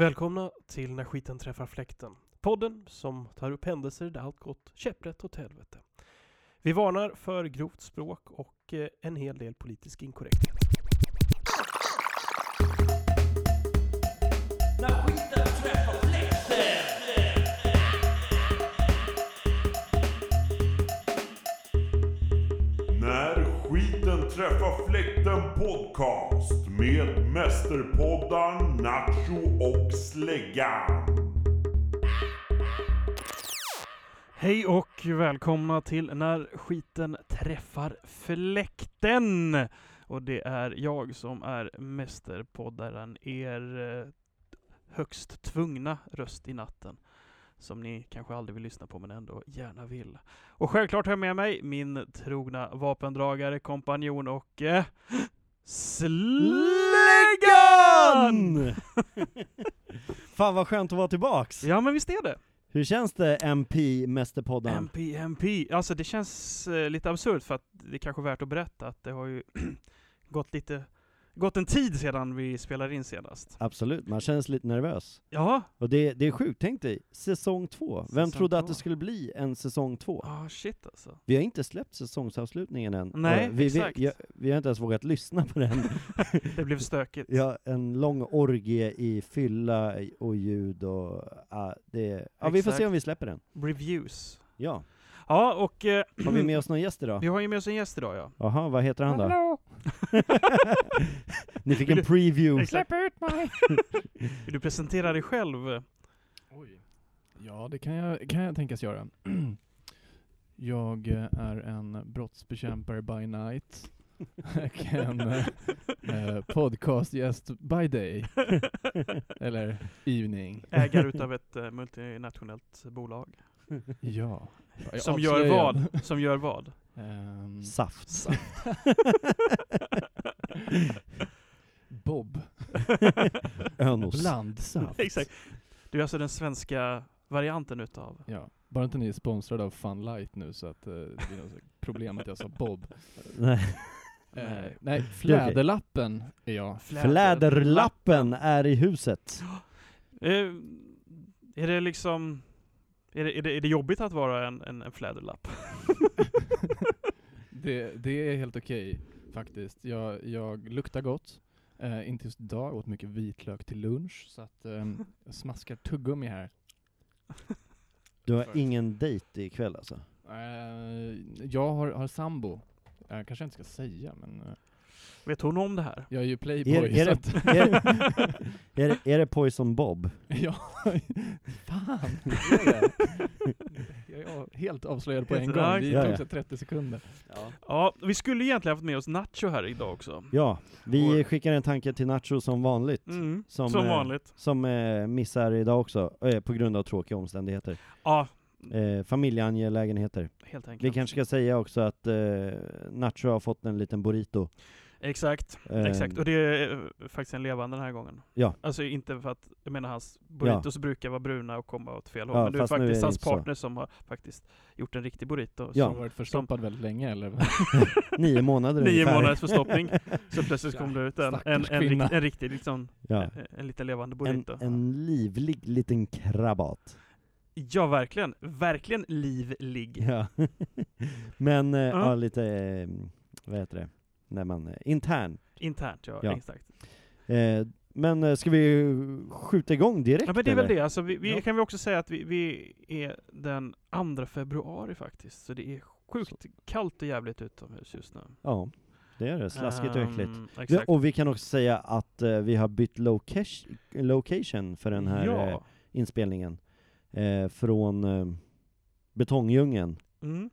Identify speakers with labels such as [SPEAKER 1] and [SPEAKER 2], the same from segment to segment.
[SPEAKER 1] Välkomna till När skiten träffar fläkten. Podden som tar upp händelser där allt gått käpprätt åt helvete. Vi varnar för grovt språk och eh, en hel del politisk inkorrekthet.
[SPEAKER 2] När skiten träffar fläkten podcast med mästerpoddar Nacho och Släggan.
[SPEAKER 1] Hej och välkomna till När skiten träffar fläkten. Och det är jag som är mästerpoddaren, er eh, högst tvungna röst i natten. Som ni kanske aldrig vill lyssna på men ändå gärna vill. Och självklart har jag med mig min trogna vapendragare, kompanjon och eh, Släggan!
[SPEAKER 3] Fan vad skönt att vara tillbaks!
[SPEAKER 1] Ja men visst är det.
[SPEAKER 3] Hur känns det MP Mästerpodden?
[SPEAKER 1] MP, MP. Alltså det känns eh, lite absurt för att det är kanske värt att berätta att det har ju gått lite, gått en tid sedan vi spelade in senast.
[SPEAKER 3] Absolut, man känns lite nervös.
[SPEAKER 1] Ja,
[SPEAKER 3] Och det, det är sjukt, tänk dig, säsong två. Vem
[SPEAKER 1] Säsong
[SPEAKER 3] trodde
[SPEAKER 1] två.
[SPEAKER 3] att det skulle bli en säsong två?
[SPEAKER 1] ah shit alltså.
[SPEAKER 3] Vi har inte släppt säsongsavslutningen än.
[SPEAKER 1] Nej,
[SPEAKER 3] vi,
[SPEAKER 1] exakt.
[SPEAKER 3] Vi, jag, vi har inte ens vågat lyssna på den.
[SPEAKER 1] Det blev stökigt.
[SPEAKER 3] Ja, en lång orgie i fylla och ljud och ah, det, ja, vi får se om vi släpper den.
[SPEAKER 1] Reviews.
[SPEAKER 3] Ja.
[SPEAKER 1] Ja, och eh,
[SPEAKER 3] Har vi med oss någon gäst
[SPEAKER 1] vi
[SPEAKER 3] idag?
[SPEAKER 1] har ju med oss en gäst idag ja.
[SPEAKER 3] Jaha, vad heter han då?
[SPEAKER 1] Hallå!
[SPEAKER 3] Ni fick en preview.
[SPEAKER 1] Släpp ut mig! Vill du presentera dig själv?
[SPEAKER 4] Oj. Ja, det kan jag, kan jag tänkas göra. Jag eh, är en brottsbekämpare by night. Och en eh, eh, podcastgäst by day. Eller evening.
[SPEAKER 1] Ägare utav ett eh, multinationellt bolag.
[SPEAKER 4] Ja. Jag
[SPEAKER 1] Som gör vad? Som gör vad?
[SPEAKER 4] Ehm,
[SPEAKER 3] Saft.
[SPEAKER 4] Bob.
[SPEAKER 3] Önos.
[SPEAKER 4] Blandsaft.
[SPEAKER 1] Exakt. Du är alltså den svenska varianten utav...
[SPEAKER 4] Ja. Bara inte ni är sponsrade av Fun Light nu så att eh, det blir något problem att jag sa Bob.
[SPEAKER 3] Nej.
[SPEAKER 4] Eh,
[SPEAKER 1] Nej.
[SPEAKER 4] nej, Fläderlappen är jag.
[SPEAKER 3] Fläderlappen är i huset.
[SPEAKER 1] Eh, är det liksom... Är det, är, det, är det jobbigt att vara en, en, en fläderlapp?
[SPEAKER 4] Det, det är helt okej faktiskt. Jag, jag luktar gott. Eh, inte just idag, jag åt mycket vitlök till lunch så att ehm, jag smaskar tuggummi här.
[SPEAKER 3] Du har ingen dejt ikväll alltså?
[SPEAKER 4] Eh, jag har, har sambo. Jag kanske inte ska säga men eh,
[SPEAKER 1] Vet hon om det här?
[SPEAKER 4] jag är ju playboy
[SPEAKER 3] Är, är, det, är, är, det, är det Poison Bob?
[SPEAKER 4] ja, fan, är? Jag är helt avslöjad på en
[SPEAKER 1] Ja,
[SPEAKER 4] gång. Det
[SPEAKER 3] ja,
[SPEAKER 4] tog
[SPEAKER 3] ja.
[SPEAKER 4] så 30 sekunder.
[SPEAKER 1] Ja, vi skulle egentligen haft med oss Nacho här idag också.
[SPEAKER 3] Ja, vi
[SPEAKER 1] Och-
[SPEAKER 3] skickar en tanke till Nacho som vanligt.
[SPEAKER 1] Mm,
[SPEAKER 3] Som,
[SPEAKER 1] som,
[SPEAKER 3] eh,
[SPEAKER 1] vanligt.
[SPEAKER 3] Som eh, missar idag också, eh, på grund av tråkiga omständigheter.
[SPEAKER 1] Ja,
[SPEAKER 3] Eh, familjeangelägenheter.
[SPEAKER 1] helt enkelt.
[SPEAKER 3] Vi kanske ska säga också att eh, Nacho har fått en liten burrito.
[SPEAKER 1] Exakt,
[SPEAKER 3] Eh,
[SPEAKER 1] exakt. Och det är eh, faktiskt en levande den här gången.
[SPEAKER 3] Ja.
[SPEAKER 1] Alltså inte för att, jag menar hans burritos brukar vara bruna och komma åt fel håll.
[SPEAKER 3] Ja,
[SPEAKER 1] men det är
[SPEAKER 3] är
[SPEAKER 1] faktiskt
[SPEAKER 3] det
[SPEAKER 1] hans
[SPEAKER 3] inte så.
[SPEAKER 1] partner som har faktiskt gjort en riktig burrito.
[SPEAKER 3] Ja.
[SPEAKER 4] Som varit förstoppad väldigt länge eller?
[SPEAKER 3] Nio månader
[SPEAKER 1] Nio
[SPEAKER 3] ungefär.
[SPEAKER 1] månaders förstoppning. Så plötsligt kom det ut en, en, en, rikt, en riktig liksom,
[SPEAKER 3] Ja.
[SPEAKER 1] en, en liten levande
[SPEAKER 3] En,
[SPEAKER 1] burrito.
[SPEAKER 3] en livlig liten krabat.
[SPEAKER 1] Ja, verkligen. Verkligen livlig.
[SPEAKER 3] Ja. Men, eh,
[SPEAKER 1] Ja.
[SPEAKER 3] ja lite, eh, vad heter det, när man, eh, intern.
[SPEAKER 1] Internt, ja,
[SPEAKER 3] Ja.
[SPEAKER 1] exakt.
[SPEAKER 3] Eh, men eh, ska vi skjuta igång direkt
[SPEAKER 1] Ja men det är väl
[SPEAKER 3] eller?
[SPEAKER 1] det, alltså, vi, vi
[SPEAKER 4] Ja.
[SPEAKER 1] kan väl också säga att vi, vi är den 2 februari faktiskt, så det är sjukt kallt och jävligt utomhus just nu.
[SPEAKER 3] Ja, det är det. Slaskigt och äckligt.
[SPEAKER 1] Ehm,
[SPEAKER 3] Vi,
[SPEAKER 1] exakt.
[SPEAKER 3] och vi kan också säga att eh, vi har bytt location, location för den här
[SPEAKER 1] ja.
[SPEAKER 3] inspelningen. Eh, från eh, Betongdjungeln
[SPEAKER 1] Mm.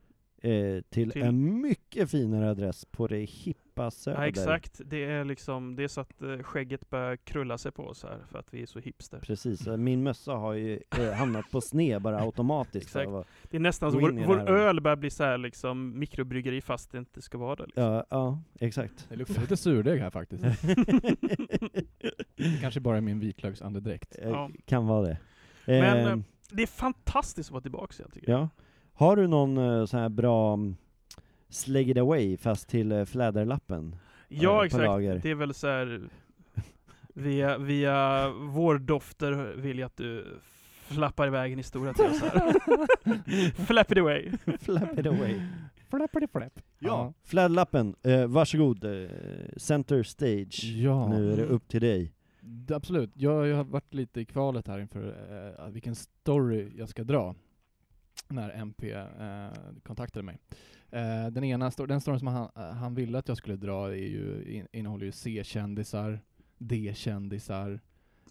[SPEAKER 3] Eh, till,
[SPEAKER 1] Till-
[SPEAKER 3] en mycket finare adress på det hippa söder.
[SPEAKER 1] ja, exakt. Det är liksom, det är så att eh, skägget börjar krulla sig på oss här, för att vi är så hipster.
[SPEAKER 3] Precis, eh, min mössa har ju eh, hamnat på sned bara automatiskt.
[SPEAKER 1] Exakt. Det är nästan så vår, vår öl börjar bli så här liksom mikrobryggeri fast det inte ska vara det. Liksom.
[SPEAKER 3] Ja, ja, exakt.
[SPEAKER 4] Det luktar lite surdeg här faktiskt. Det kanske bara är min vitlöksandedräkt.
[SPEAKER 1] Ja.
[SPEAKER 3] Kan vara det.
[SPEAKER 1] Men,
[SPEAKER 3] Eh,
[SPEAKER 1] eh, Det är fantastiskt att vara tillbaka igen tycker jag.
[SPEAKER 3] ja. Har du någon eh, sån här bra mm, Sleg it away fast till eh, fläderlappen?
[SPEAKER 1] Ja, exakt.
[SPEAKER 3] lager.
[SPEAKER 1] Det är väl så här Via, via vårdofter vill jag att du flappar iväg en historia till oss här. Flap it away.
[SPEAKER 3] Flap it away.
[SPEAKER 4] Flappity flap.
[SPEAKER 3] Ja, flädlappen, eh, varsågod. Eh, center stage.
[SPEAKER 4] Ja.
[SPEAKER 3] Nu är det upp till dig.
[SPEAKER 4] Absolut. Jag, jag har varit lite i kvalet här inför eh, vilken story jag ska dra när MP eh, kontaktade mig. Eh, den ena sto- den storyn som han, eh, han ville att jag skulle dra är ju, in, innehåller ju C-kändisar, D-kändisar,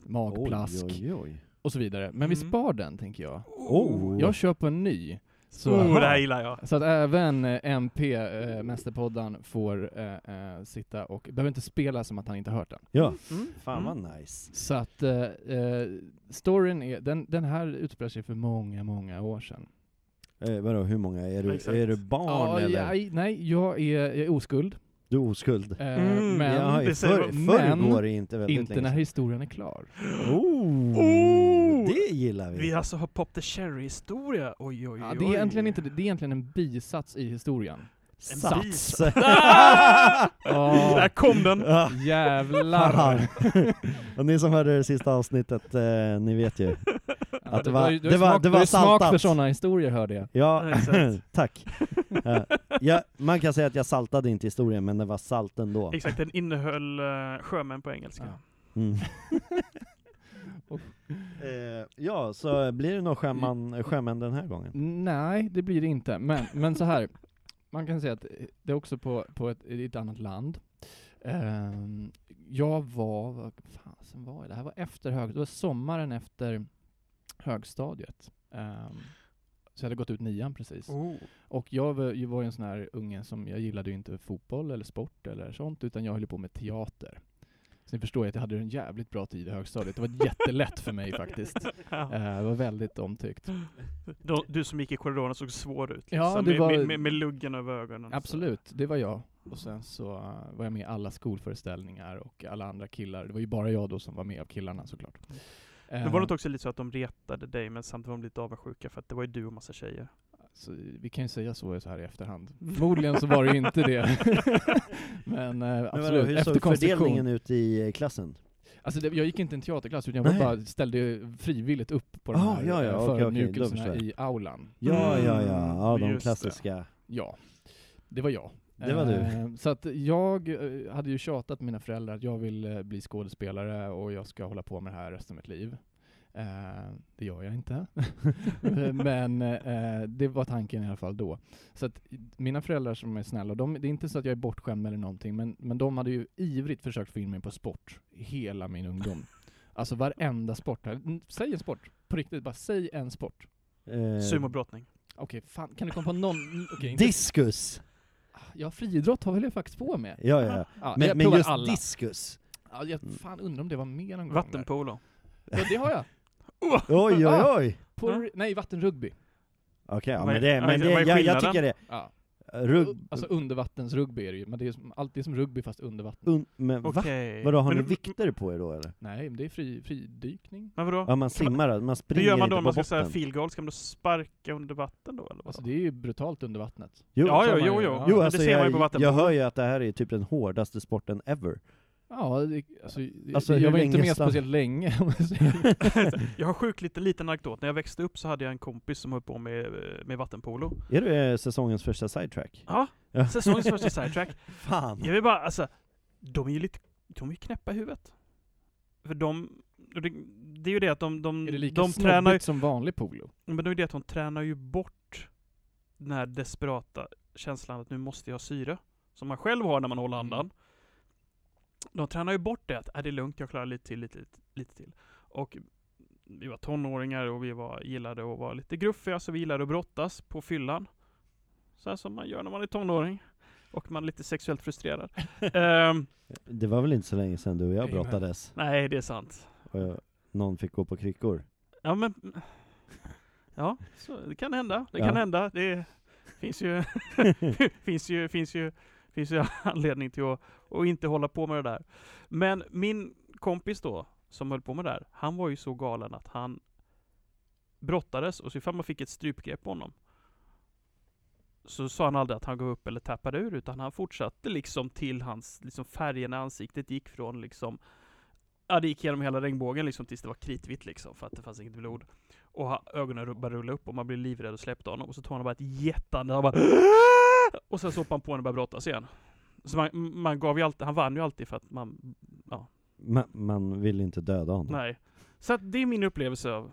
[SPEAKER 4] magplask
[SPEAKER 3] Oj, oj, oj.
[SPEAKER 4] och så vidare. Men vi
[SPEAKER 1] Mm.
[SPEAKER 4] spar den, tänker jag.
[SPEAKER 3] Oh.
[SPEAKER 4] Jag kör på en ny. Så,
[SPEAKER 1] Oh, det här gillar jag.
[SPEAKER 4] så att även eh, MP, eh, Mästerpodden, får eh, sitta och, behöver inte spela som att han inte hört den.
[SPEAKER 3] Ja,
[SPEAKER 1] Mm.
[SPEAKER 3] fan
[SPEAKER 1] Mm.
[SPEAKER 3] vad nice.
[SPEAKER 4] Så att eh, storyn är, den, den här utspelar sig för många, många år sedan.
[SPEAKER 3] Eh, vadå, hur många? Är du,
[SPEAKER 1] Exakt.
[SPEAKER 3] är du barn
[SPEAKER 4] Ja,
[SPEAKER 3] eller?
[SPEAKER 4] jag, nej, jag är, jag är oskuld.
[SPEAKER 3] Du är oskuld?
[SPEAKER 4] Eh,
[SPEAKER 1] Mm,
[SPEAKER 4] men
[SPEAKER 3] i
[SPEAKER 1] det säger man.
[SPEAKER 3] förr
[SPEAKER 4] Men
[SPEAKER 3] går det inte väldigt
[SPEAKER 4] inte
[SPEAKER 3] länge
[SPEAKER 4] när historien är klar.
[SPEAKER 3] Oh,
[SPEAKER 1] Oh!
[SPEAKER 3] det gillar vi.
[SPEAKER 1] Vi alltså har Pop the Cherry-historia. Oj, oj, oj.
[SPEAKER 4] Ja, det är egentligen inte det, det är egentligen en bisats i historien.
[SPEAKER 3] Sats.
[SPEAKER 1] bis.
[SPEAKER 4] Ja,
[SPEAKER 1] Där kom den!
[SPEAKER 3] Ja,
[SPEAKER 4] jävlar!
[SPEAKER 3] Och ni som hörde det sista avsnittet, eh, ni vet ju.
[SPEAKER 4] Ja,
[SPEAKER 3] det var- det var- det
[SPEAKER 4] du
[SPEAKER 3] var
[SPEAKER 4] har ju smak
[SPEAKER 3] saltat.
[SPEAKER 4] för sådana historier hörde jag.
[SPEAKER 3] Ja, tack. Ja, ja, man kan säga att jag saltade inte historien, men den var salt ändå.
[SPEAKER 1] Exakt, den innehöll uh, sjömän på engelska.
[SPEAKER 4] Ja.
[SPEAKER 3] Mm.
[SPEAKER 4] Och-
[SPEAKER 3] eh, ja, så blir det någon sjöman, sjömän den här gången?
[SPEAKER 4] Nej, det blir det inte. Men, men så här. Man kan säga att det är också på, på ett, i ett annat land. Ehm, jag var, vad fasen var jag? Det här var efter hög, det var sommaren efter högstadiet. Ehm, så jag hade gått ut nian precis.
[SPEAKER 1] Oh.
[SPEAKER 4] Och jag var, jag var en sån här unge som, jag gillade ju inte fotboll eller sport eller sånt, utan jag höll på med teater. Så ni förstår ju att jag hade en jävligt bra tid i högstadiet. Det var jättelätt för mig faktiskt.
[SPEAKER 1] Ja.
[SPEAKER 4] Eh, det var väldigt omtyckt.
[SPEAKER 1] Du, du som gick i korridoren såg svår ut.
[SPEAKER 4] Ja,
[SPEAKER 1] liksom,
[SPEAKER 4] det
[SPEAKER 1] med,
[SPEAKER 4] var-
[SPEAKER 1] med, med, med luggen över ögonen. så.
[SPEAKER 4] Absolut, det var jag. Och sen så eh, var jag med i alla skolföreställningar och alla andra killar. Det var ju bara jag då som var med av killarna såklart.
[SPEAKER 1] Men
[SPEAKER 4] Eh,
[SPEAKER 1] var det inte också lite så att de retade dig, men samtidigt var de lite avundsjuka för att det var ju du och massa tjejer?
[SPEAKER 4] Så vi kan ju säga så, så här i efterhand. Förmodligen så var det ju inte det. Men eh,
[SPEAKER 3] Men vadå,
[SPEAKER 4] absolut,
[SPEAKER 3] hur
[SPEAKER 4] efter
[SPEAKER 3] såg fördelningen ut i eh, klassen?
[SPEAKER 4] Alltså det, jag gick inte i en teaterklass, utan jag
[SPEAKER 3] Nej.
[SPEAKER 4] var bara ställde frivilligt upp på de
[SPEAKER 3] Ah,
[SPEAKER 4] här
[SPEAKER 3] ja, ja,
[SPEAKER 4] eh, förödmjukelserna
[SPEAKER 3] förstår jag.
[SPEAKER 4] i aulan.
[SPEAKER 3] Ja, ja,
[SPEAKER 1] Mm,
[SPEAKER 3] ja, ja de
[SPEAKER 1] just det.
[SPEAKER 3] klassiska.
[SPEAKER 4] Ja, det var jag.
[SPEAKER 3] Det var du.
[SPEAKER 4] Eh, Så att jag hade ju tjatat med mina föräldrar att jag vill bli skådespelare och jag ska hålla på med det här resten av mitt liv. Eh, det gör jag inte. Men eh, det var tanken i alla fall då. Så att mina föräldrar som är snälla, de, det är inte så att jag är bortskämd eller någonting, men, men de hade ju ivrigt försökt få in mig på sport hela min ungdom. Alltså varenda sport. Mm, Säg en sport, på riktigt, bara säg en sport.
[SPEAKER 3] Eh,
[SPEAKER 1] Sumobrottning.
[SPEAKER 4] Okej, fan, kan du komma på någon? Okej, inte,
[SPEAKER 3] diskus!
[SPEAKER 4] ja, friidrott har väl jag faktiskt på med.
[SPEAKER 3] Ja, ja.
[SPEAKER 4] Ja,
[SPEAKER 3] Men,
[SPEAKER 4] jag
[SPEAKER 3] men just
[SPEAKER 4] alla.
[SPEAKER 3] diskus.
[SPEAKER 4] Ja, jag fan undrar om det var mer någon gång.
[SPEAKER 1] Vattenpolo.
[SPEAKER 4] Ja, det har jag.
[SPEAKER 3] Oj, oj,
[SPEAKER 4] Ah.
[SPEAKER 3] oj!
[SPEAKER 4] På,
[SPEAKER 1] Ja.
[SPEAKER 4] Nej, vattenrugby.
[SPEAKER 3] Okej, ja,
[SPEAKER 1] Vad
[SPEAKER 3] men det,
[SPEAKER 1] ja,
[SPEAKER 3] men det, jag, jag tycker det.
[SPEAKER 4] Ja.
[SPEAKER 3] Rugg...
[SPEAKER 4] Alltså undervattensrugby är det ju, men det är som, allt det är som rugby fast under vatten.
[SPEAKER 3] Un, men va?
[SPEAKER 1] Okej.
[SPEAKER 3] Vadå, har
[SPEAKER 1] Men
[SPEAKER 3] ni vikter på er då eller?
[SPEAKER 4] Nej, men det är fri, fridykning.
[SPEAKER 1] Men vadå?
[SPEAKER 3] Ja, man
[SPEAKER 1] man-
[SPEAKER 3] simmar, man
[SPEAKER 1] Hur
[SPEAKER 3] springer
[SPEAKER 1] gör man
[SPEAKER 3] inte
[SPEAKER 1] då om
[SPEAKER 3] på
[SPEAKER 1] man ska säga
[SPEAKER 3] botten.
[SPEAKER 1] field goal? Ska man då sparka under vatten då eller? Vad?
[SPEAKER 4] Alltså det är ju brutalt under vattnet.
[SPEAKER 3] Jo,
[SPEAKER 1] ja, ja,
[SPEAKER 4] man
[SPEAKER 1] jo, jo.
[SPEAKER 4] ja.
[SPEAKER 3] jo
[SPEAKER 1] Men
[SPEAKER 3] alltså
[SPEAKER 1] det ser man ju
[SPEAKER 3] jag,
[SPEAKER 1] på vattenpolo.
[SPEAKER 3] jag hör ju att det här är typ den hårdaste sporten ever.
[SPEAKER 4] Ja, det, alltså,
[SPEAKER 3] Alltså,
[SPEAKER 4] jag var inte med
[SPEAKER 3] stan-
[SPEAKER 4] speciellt länge jag
[SPEAKER 1] har sjukt lite liten anekdot. När jag växte upp så hade jag en kompis som höll på med, med vattenpolo.
[SPEAKER 3] Är det eh, säsongens första sidetrack?
[SPEAKER 1] Ja,
[SPEAKER 3] Ja.
[SPEAKER 1] säsongens första sidetrack.
[SPEAKER 3] Fan!
[SPEAKER 1] Jag vill bara, alltså, de är ju lite, de är ju knäppa i huvudet. För de, det, det är ju det att de, de,
[SPEAKER 4] Är det lika
[SPEAKER 1] de tränar ju,
[SPEAKER 4] som vanlig polo?
[SPEAKER 1] men det är ju det att de tränar ju bort den här desperata känslan att nu måste jag ha syre. Som man själv har när man håller andan. De tränar ju bort det att, är det är lugnt, jag klarar lite till, lite, lite, lite till. Och vi var tonåringar och vi var, gillade att vara lite gruffiga, så vi gillade att brottas på fyllan. Så här som man gör när man är tonåring. Och man är lite sexuellt frustrerad. Ehm,
[SPEAKER 3] Det var väl inte så länge sedan du och jag
[SPEAKER 4] Amen.
[SPEAKER 3] brottades?
[SPEAKER 1] nej, det är sant.
[SPEAKER 3] Och jag, någon fick gå på kryckor.
[SPEAKER 1] Ja men... Ja, så det kan hända. Det
[SPEAKER 3] Ja.
[SPEAKER 1] kan hända. Det finns ju, finns ju, finns ju, finns ju anledning till att, att inte hålla på med det där. Men min kompis då, som höll på med det där, han var ju så galen att han brottades och så ifall man fick ett strypgrepp på honom så sa han aldrig att han gav upp eller tappade ur, utan han fortsatte liksom till hans liksom färgen i ansiktet gick från liksom Ja, det gick genom hela regnbågen liksom tills det var kritvitt liksom, för att det fanns inget blod. Och ögonen började rulla upp och man blev livrädd och släppte honom. Och så tog han bara ett jättande, han bara Och sen så hoppade han på honom och började brottas igen. Så man, man gav ju alltid, han vann ju alltid för att man, ja,
[SPEAKER 3] Man, man vill inte döda honom.
[SPEAKER 1] nej. Så att det är min upplevelse av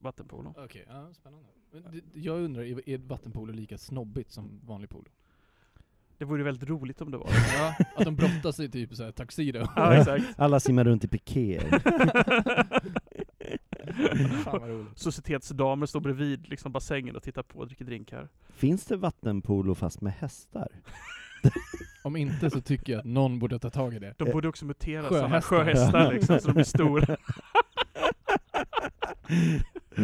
[SPEAKER 1] vattenpolo.
[SPEAKER 4] Okej, ja, spännande. Men det- Jag undrar, är är vattenpolo lika snobbigt som vanlig polo?
[SPEAKER 1] Det vore väldigt roligt om det var
[SPEAKER 4] Ja, att de brottas i typ såhär tuxedo.
[SPEAKER 1] Ja, exakt.
[SPEAKER 3] Alla simmar runt i pikéer.
[SPEAKER 4] Fan vad roligt.
[SPEAKER 1] Societetsdamer står bredvid liksom bassängen och tittar på och dricker drinkar.
[SPEAKER 3] Finns det vattenpolo fast med hästar?
[SPEAKER 4] Om inte så tycker jag att någon borde ta tag i det.
[SPEAKER 1] De borde också mutera
[SPEAKER 4] sjöhästar.
[SPEAKER 1] sådana sjöhästar liksom, så de blir stora.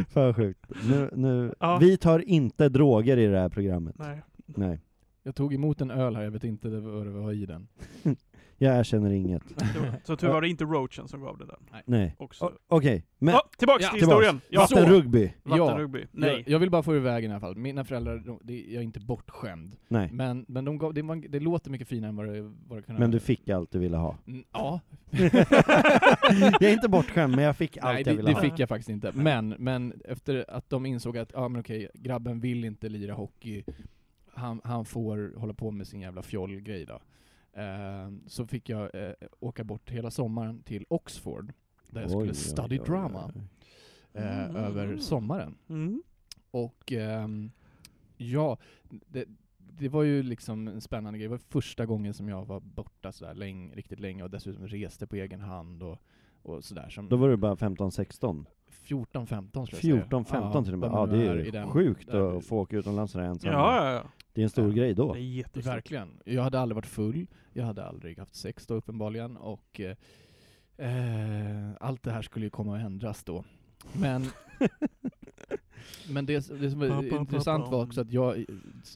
[SPEAKER 3] För sjukt. Nu, nu,
[SPEAKER 1] Ja.
[SPEAKER 3] Vi tar inte droger i det här programmet.
[SPEAKER 1] Nej.
[SPEAKER 3] Nej.
[SPEAKER 4] Jag tog emot en öl här, jag vet inte vad det var i den.
[SPEAKER 3] Jag erkänner inget.
[SPEAKER 1] Så tur var det inte roachen som gav det där.
[SPEAKER 3] Nej.
[SPEAKER 1] Också.
[SPEAKER 3] O- Okej, men
[SPEAKER 1] ja, tillbaks
[SPEAKER 4] Ja,
[SPEAKER 1] till
[SPEAKER 3] tillbaks.
[SPEAKER 1] historien! Ja,
[SPEAKER 3] vattenrugby?
[SPEAKER 1] vattenrugby. Nej.
[SPEAKER 4] Jag, jag vill bara få i vägen i alla fall. Mina föräldrar, de, det, jag är inte bortskämd.
[SPEAKER 3] Nej.
[SPEAKER 4] Men, men de gav, det, var, det låter mycket finare än vad det, vad det kunde
[SPEAKER 3] Men du fick allt du ville ha?
[SPEAKER 4] Mm, Ja.
[SPEAKER 3] jag är inte bortskämd, men jag fick allt
[SPEAKER 4] Nej,
[SPEAKER 3] jag
[SPEAKER 4] det,
[SPEAKER 3] ville
[SPEAKER 4] det
[SPEAKER 3] ha.
[SPEAKER 4] fick jag faktiskt inte. Men, men efter att de insåg att, ja men okej, grabben vill inte lira hockey, han, han får hålla på med sin jävla fjollgrej då. Eh, så fick jag eh, åka bort hela sommaren till Oxford, där jag
[SPEAKER 3] Oj,
[SPEAKER 4] skulle study
[SPEAKER 3] oj,
[SPEAKER 4] drama
[SPEAKER 3] oj.
[SPEAKER 4] eh,
[SPEAKER 1] Mm.
[SPEAKER 4] över sommaren.
[SPEAKER 1] Mm.
[SPEAKER 4] Och ehm, ja, det, det var ju liksom en spännande grej. Det var första gången som jag var borta sådär länge, riktigt länge och dessutom reste på egen hand och, och sådär. Som
[SPEAKER 3] Då var du bara 15-16?
[SPEAKER 4] 14, 15 skulle jag säga.
[SPEAKER 3] 14-15 till och med? Ja, det är
[SPEAKER 4] den-
[SPEAKER 3] sjukt
[SPEAKER 4] där-
[SPEAKER 3] att få åka utomlands sådär ensam.
[SPEAKER 1] Ja, ja, ja.
[SPEAKER 3] Det är en stor
[SPEAKER 4] Ja.
[SPEAKER 3] grej då.
[SPEAKER 1] Det är jättestort.
[SPEAKER 4] Verkligen. Jag hade aldrig varit full, jag hade aldrig haft sex då uppenbarligen och eh, eh, allt det här skulle ju komma att ändras då. Men, men det, det som var intressant var också att jag,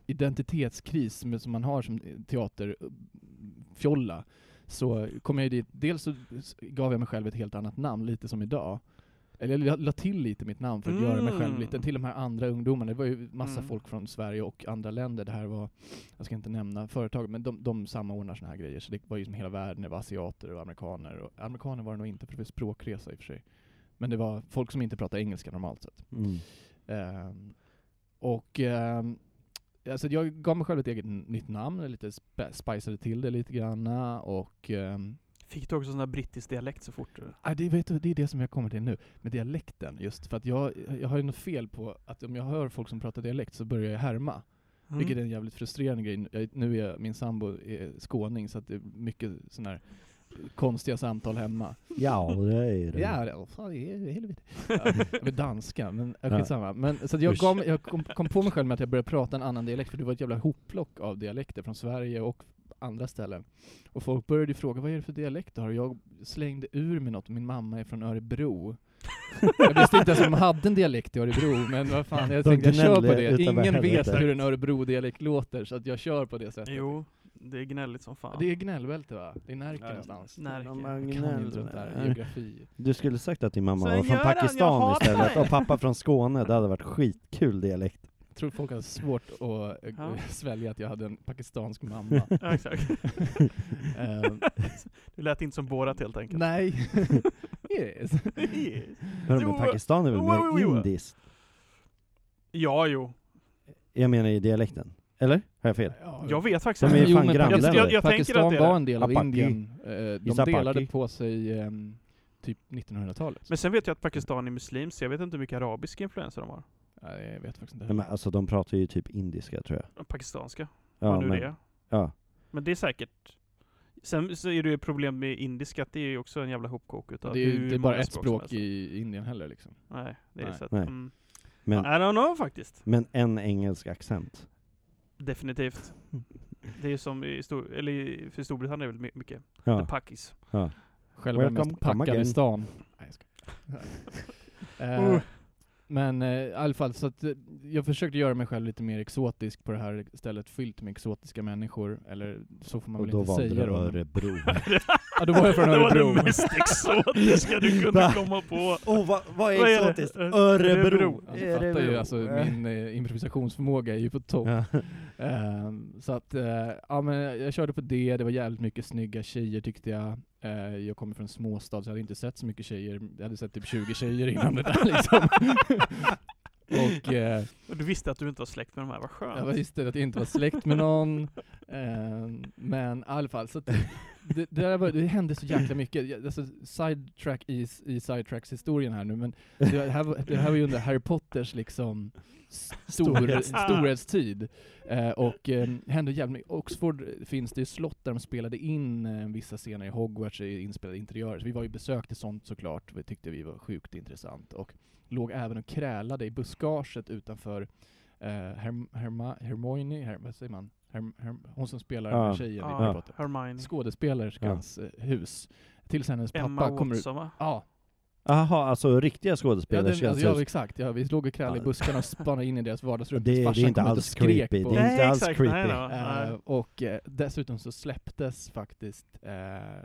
[SPEAKER 4] identitetskris som, som man har som teaterfjolla, så kom jag dit, dels så gav jag mig själv ett helt annat namn, lite som idag. Eller jag la- till lite mitt namn för att göra mig själv
[SPEAKER 1] Mm.
[SPEAKER 4] lite, till de här andra ungdomarna. Det var ju massa
[SPEAKER 1] Mm.
[SPEAKER 4] folk från Sverige och andra länder. Det här var, jag ska inte nämna företag, men de, de samordnar såna här grejer. Så det var ju som hela världen, det var asiater och amerikaner. Och amerikaner var det nog inte, för det var språkresa i och för sig. Men det var folk som inte pratade engelska normalt sett.
[SPEAKER 3] Mm.
[SPEAKER 4] Ehm, och ehm, alltså jag gav mig själv ett eget nytt namn, lite spe- spiceade till det lite granna och ehm,
[SPEAKER 1] Fick du också sån där brittisk dialekt så fort? du-
[SPEAKER 4] ah, det, vet du, det är det som jag kommer till nu, med dialekten just. För att jag, jag har ju något fel på att om jag hör folk som pratar dialekt så börjar jag härma.
[SPEAKER 1] Mm.
[SPEAKER 4] Vilket är en jävligt frustrerande grej. Jag, nu är jag, min sambo är skåning så att det är mycket sådana här konstiga samtal hemma.
[SPEAKER 3] Ja, det är det.
[SPEAKER 4] Ja, det, är helvete. Ja, med danska, men skitsamma. Men, så att jag, mig- jag kom, kom på mig själv med att jag började prata en annan dialekt, för det var ett jävla hopplock av dialekter från Sverige och andra ställen. Och folk började ju fråga, vad är det för dialekt du har? Och jag slängde ur mig något, min mamma är från Örebro. jag visste inte ens om de hade en dialekt i Örebro, men vad fan, jag
[SPEAKER 3] De
[SPEAKER 4] tänkte jag kör på det. Ingen vet hur en Örebro-dialekt låter, så att jag kör på det sättet.
[SPEAKER 1] Jo, det är gnälligt som fan.
[SPEAKER 4] Det är gnällbälte va? Det är Närke
[SPEAKER 1] Ja,
[SPEAKER 4] någonstans.
[SPEAKER 1] Närke.
[SPEAKER 4] Jag kan inte där, geografi.
[SPEAKER 3] Du skulle sagt att din mamma
[SPEAKER 1] Sven
[SPEAKER 3] var från Pakistan istället, och pappa från Skåne. Det hade varit skitkul dialekt.
[SPEAKER 4] Jag tror folk har svårt att eh,
[SPEAKER 1] Ja.
[SPEAKER 4] svälja att jag hade en pakistansk mamma.
[SPEAKER 1] Ja, exakt. Det lät inte som Borat helt enkelt.
[SPEAKER 4] nej. yes.
[SPEAKER 1] Jo,
[SPEAKER 3] men Pakistan är väl mer
[SPEAKER 1] jo, jo.
[SPEAKER 3] indiskt?
[SPEAKER 1] Ja, jo.
[SPEAKER 3] Jag menar i dialekten. Eller? Har jag fel?
[SPEAKER 4] Ja,
[SPEAKER 1] Jag vet faktiskt
[SPEAKER 3] De är
[SPEAKER 1] inte.
[SPEAKER 3] ju fan
[SPEAKER 4] men
[SPEAKER 3] grannländer.
[SPEAKER 1] Jag- jag- jag-
[SPEAKER 4] Pakistan
[SPEAKER 1] att det är
[SPEAKER 4] var en del av
[SPEAKER 3] Apaki.
[SPEAKER 4] Indien. Eh, de
[SPEAKER 3] Isapaki.
[SPEAKER 4] delade på sig ehm, typ 1900-talet.
[SPEAKER 1] Men sen vet jag att Pakistan är muslims, så jag vet inte hur mycket arabiska influenser de har.
[SPEAKER 4] Nej, jag vet faktiskt inte.
[SPEAKER 3] Nej, men alltså de pratar ju typ indiska tror jag.
[SPEAKER 1] Pakistanska,
[SPEAKER 3] Ja,
[SPEAKER 1] vad nu
[SPEAKER 3] men,
[SPEAKER 1] det är.
[SPEAKER 3] ja.
[SPEAKER 1] Men det är säkert. Sen så är det ju problem med indiska, att det är ju också en jävla hopkok utav
[SPEAKER 4] det är ju är bara ett språk i Indien heller liksom.
[SPEAKER 1] Nej, det är
[SPEAKER 4] Nej.
[SPEAKER 1] så att,
[SPEAKER 3] Nej.
[SPEAKER 1] mm.
[SPEAKER 3] Men,
[SPEAKER 1] I don't know faktiskt.
[SPEAKER 3] men en engelsk accent.
[SPEAKER 1] Definitivt. Det är som i Stor eller för Storbritannien är väl my- mycket. The
[SPEAKER 3] Ja.
[SPEAKER 1] Packis.
[SPEAKER 4] Själva
[SPEAKER 3] Welcome,
[SPEAKER 4] mest. Pakistan. Nej, jag skojar.
[SPEAKER 1] Uh.
[SPEAKER 4] Eh, Men eh, i alla fall, så att eh, jag försökte göra mig själv lite mer exotisk på det här stället, fyllt med exotiska människor, eller så får man
[SPEAKER 3] Och
[SPEAKER 4] väl inte säga
[SPEAKER 3] du
[SPEAKER 4] då.
[SPEAKER 3] Örebro.
[SPEAKER 4] Ja, då var jag från
[SPEAKER 1] det var
[SPEAKER 4] Örebro.
[SPEAKER 1] det mest exotiska du kunde komma på.
[SPEAKER 3] oh, vad, vad
[SPEAKER 1] Vad är
[SPEAKER 3] är
[SPEAKER 1] det?
[SPEAKER 3] exotiskt?
[SPEAKER 1] Ö-
[SPEAKER 3] Örebro!
[SPEAKER 4] Alltså, fattar ju, alltså, min eh, improvisationsförmåga är ju på topp.
[SPEAKER 3] Ja.
[SPEAKER 4] Ehm, så att, eh, ja men jag körde på det, det var jävligt mycket snygga tjejer tyckte jag. Eh, jag kommer från en småstad så jag hade inte sett så mycket tjejer. Jag hade sett typ 20 tjejer innan det där liksom. och eh,
[SPEAKER 1] Och du visste att du inte var släkt med de här, vad skönt.
[SPEAKER 4] jag visste att jag inte var släkt med någon. Eh, men i alla fall, så att det, det, där var, det hände så jäkla mycket. Jag- Alltså, sidetrack i, i sidetracks historien här nu, men det här, det här var ju under Harry Potters liksom stor,
[SPEAKER 3] Storhetstid.
[SPEAKER 4] Eh, och eh, hände jävligt mycket. Oxford finns det ju slott där de spelade in eh, vissa scener i Hogwarts i inspelade interiörer. Så vi var ju besökte sånt såklart, vi tyckte vi var sjukt intressant. Och låg även och krälade i buskaget utanför eh, Herm, Herma, Hermione, Her, vad säger man? Herm, Herm, hon som spelar
[SPEAKER 3] Ja.
[SPEAKER 4] tjejen i
[SPEAKER 1] Ja,
[SPEAKER 4] Harry Potter.
[SPEAKER 1] Hermione.
[SPEAKER 4] Skådespelerskans eh, hus. Tills hennes
[SPEAKER 1] Emma
[SPEAKER 4] pappa kommer ut.
[SPEAKER 1] Watson va?
[SPEAKER 4] Ja,
[SPEAKER 3] Jaha, alltså riktiga
[SPEAKER 4] Ja,
[SPEAKER 3] skådespelare
[SPEAKER 4] den,
[SPEAKER 3] känns
[SPEAKER 4] alltså, ja exakt. Ja, vi låg och krälade i
[SPEAKER 3] Ja.
[SPEAKER 4] buskarna och spanade in i deras vardagsrum.
[SPEAKER 3] Det- det är inte alls creepy.
[SPEAKER 4] på
[SPEAKER 3] Det är inte alls
[SPEAKER 1] exakt,
[SPEAKER 3] creepy.
[SPEAKER 1] Nej,
[SPEAKER 4] Eh, och eh, dessutom så släpptes faktiskt eh,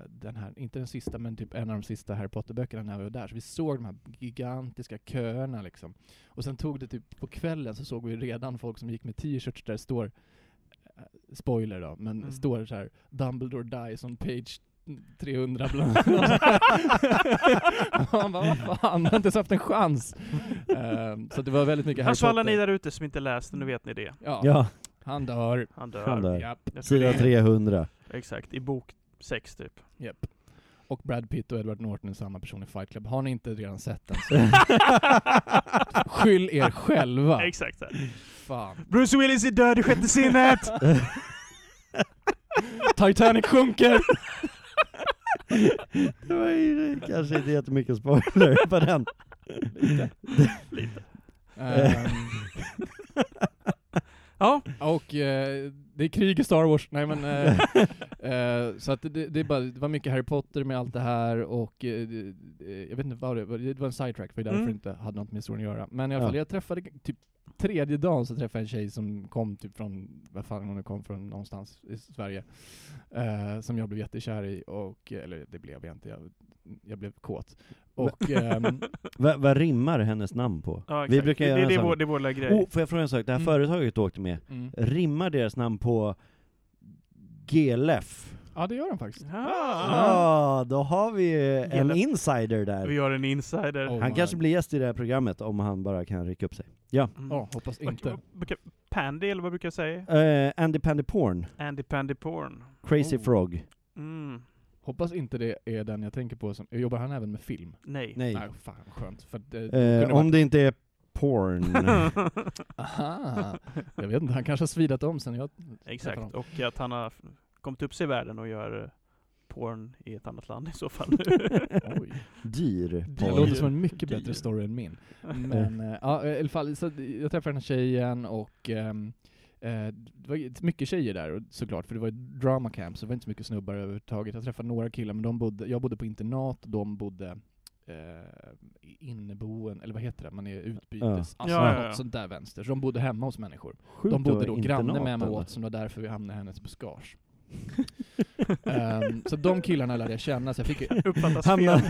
[SPEAKER 4] den här, inte den sista, men typ en av de sista Harry Potter-böckerna när vi var där. Så vi såg de här gigantiska köerna liksom. Och sen tog det typ på kvällen så såg vi redan folk som gick med t-shirts där det står, spoiler då, men
[SPEAKER 1] Mm.
[SPEAKER 4] står så här Dumbledore dies on page 300 bland Han bara, vad fan, han har inte ens haft en chans. Ehm, så det var väldigt mycket Harry
[SPEAKER 1] Alltså alla ni
[SPEAKER 4] Potter.
[SPEAKER 1] där ute som inte läst nu vet ni det.
[SPEAKER 4] Ja,
[SPEAKER 3] Ja,
[SPEAKER 4] han dör.
[SPEAKER 1] Han dör.
[SPEAKER 3] Han dör.
[SPEAKER 4] Japp.
[SPEAKER 1] Jag tror
[SPEAKER 3] sida
[SPEAKER 1] det är-
[SPEAKER 3] 300.
[SPEAKER 1] Exakt, i bok 6 typ.
[SPEAKER 4] Japp. Och Brad Pitt och Edward Norton är samma person i Fight Club. Har ni inte redan sett den så skyll er själva.
[SPEAKER 1] Exakt så här.
[SPEAKER 4] Fan.
[SPEAKER 1] Bruce Willis är död i sjätte sinnet!
[SPEAKER 4] Titanic sjunker!
[SPEAKER 3] Det var ju kanske inte jättemycket spoiler på den.
[SPEAKER 1] Lite.
[SPEAKER 4] Ehm,
[SPEAKER 1] Ja,
[SPEAKER 4] och eh, det är krig i Star Wars. Nej men, eh, eh, så att det, det, är bara, det var mycket Harry Potter med allt det här och eh, det- jag vet inte vad det var, det var en sidetrack för det är därför
[SPEAKER 1] Mm.
[SPEAKER 4] inte hade något med historien att göra. Men i alla fall,
[SPEAKER 3] Ja.
[SPEAKER 4] jag träffade typ tredje dagen så träffade jag en tjej som kom typ från, vad fan hon kom från någonstans i Sverige, eh, som jag blev jättekär i och, eller det blev jag inte, jag, jag blev kåt. Och ehm,
[SPEAKER 3] Va- Vad rimmar hennes namn på?
[SPEAKER 1] ja
[SPEAKER 3] Vi brukar
[SPEAKER 1] det,
[SPEAKER 3] göra
[SPEAKER 1] det, det, är vår, det är vår lilla grej.
[SPEAKER 3] Oh, får jag fråga en sak? Det här
[SPEAKER 4] Mm.
[SPEAKER 3] företaget du åkte med,
[SPEAKER 4] mm.
[SPEAKER 3] rimmar deras namn på GLF?
[SPEAKER 4] Ja det gör de faktiskt.
[SPEAKER 1] Ah,
[SPEAKER 3] Ja, då har vi ju en
[SPEAKER 1] GLF.
[SPEAKER 3] insider
[SPEAKER 1] vi
[SPEAKER 3] där.
[SPEAKER 1] har en insider.
[SPEAKER 4] Oh.
[SPEAKER 3] Han
[SPEAKER 4] my.
[SPEAKER 3] kanske blir gäst i det här programmet om han bara kan rycka upp sig. Ja.
[SPEAKER 1] Mm.
[SPEAKER 4] Ja, hoppas
[SPEAKER 1] Vad-
[SPEAKER 4] inte.
[SPEAKER 1] vad brukar- Pandy, eller vad brukar jag säga?
[SPEAKER 3] Eh, Andy Pandy Porn,
[SPEAKER 1] Andy Pandy Porn.
[SPEAKER 3] Crazy
[SPEAKER 4] Oh.
[SPEAKER 3] Frog.
[SPEAKER 1] Mm.
[SPEAKER 4] Hoppas inte det är den jag tänker på som, jobbar han även med film?
[SPEAKER 1] Nej.
[SPEAKER 3] Nej.
[SPEAKER 4] Nej, fan skönt. För att, eh, det
[SPEAKER 3] Eh,
[SPEAKER 4] kunde
[SPEAKER 3] om
[SPEAKER 4] varit-
[SPEAKER 3] det inte är porn.
[SPEAKER 4] Aha, jag vet inte, han kanske har svidat om sen jag
[SPEAKER 1] Exakt, och att han har kommit upp sig i världen och gör eh, porn i ett annat land i så fall.
[SPEAKER 4] Oj.
[SPEAKER 3] Dyr
[SPEAKER 4] Det
[SPEAKER 1] Oj.
[SPEAKER 4] låter som en mycket
[SPEAKER 3] Dyr.
[SPEAKER 4] bättre story än min. Men eh, ja, i alla fall, så jag träffade den här tjejen och eh, det var mycket tjejer där och- såklart, för det var ett drama camp, så det var inte så mycket snubbar överhuvudtaget. Jag träffade några killar, men de bodde, jag bodde på internat och de bodde eh, i inneboen, eller vad heter det, man är utbytes,
[SPEAKER 3] Ja.
[SPEAKER 4] alltså
[SPEAKER 1] Ja, ja, ja.
[SPEAKER 4] något sånt där vänster. Så de bodde hemma hos människor.
[SPEAKER 3] Sjukt
[SPEAKER 4] De bodde då granne med mig åt, som var därför vi hamnade i hennes buskage. Ehm, så de killarna lärde jag känna, så jag fick ju
[SPEAKER 1] Uppfattas fel.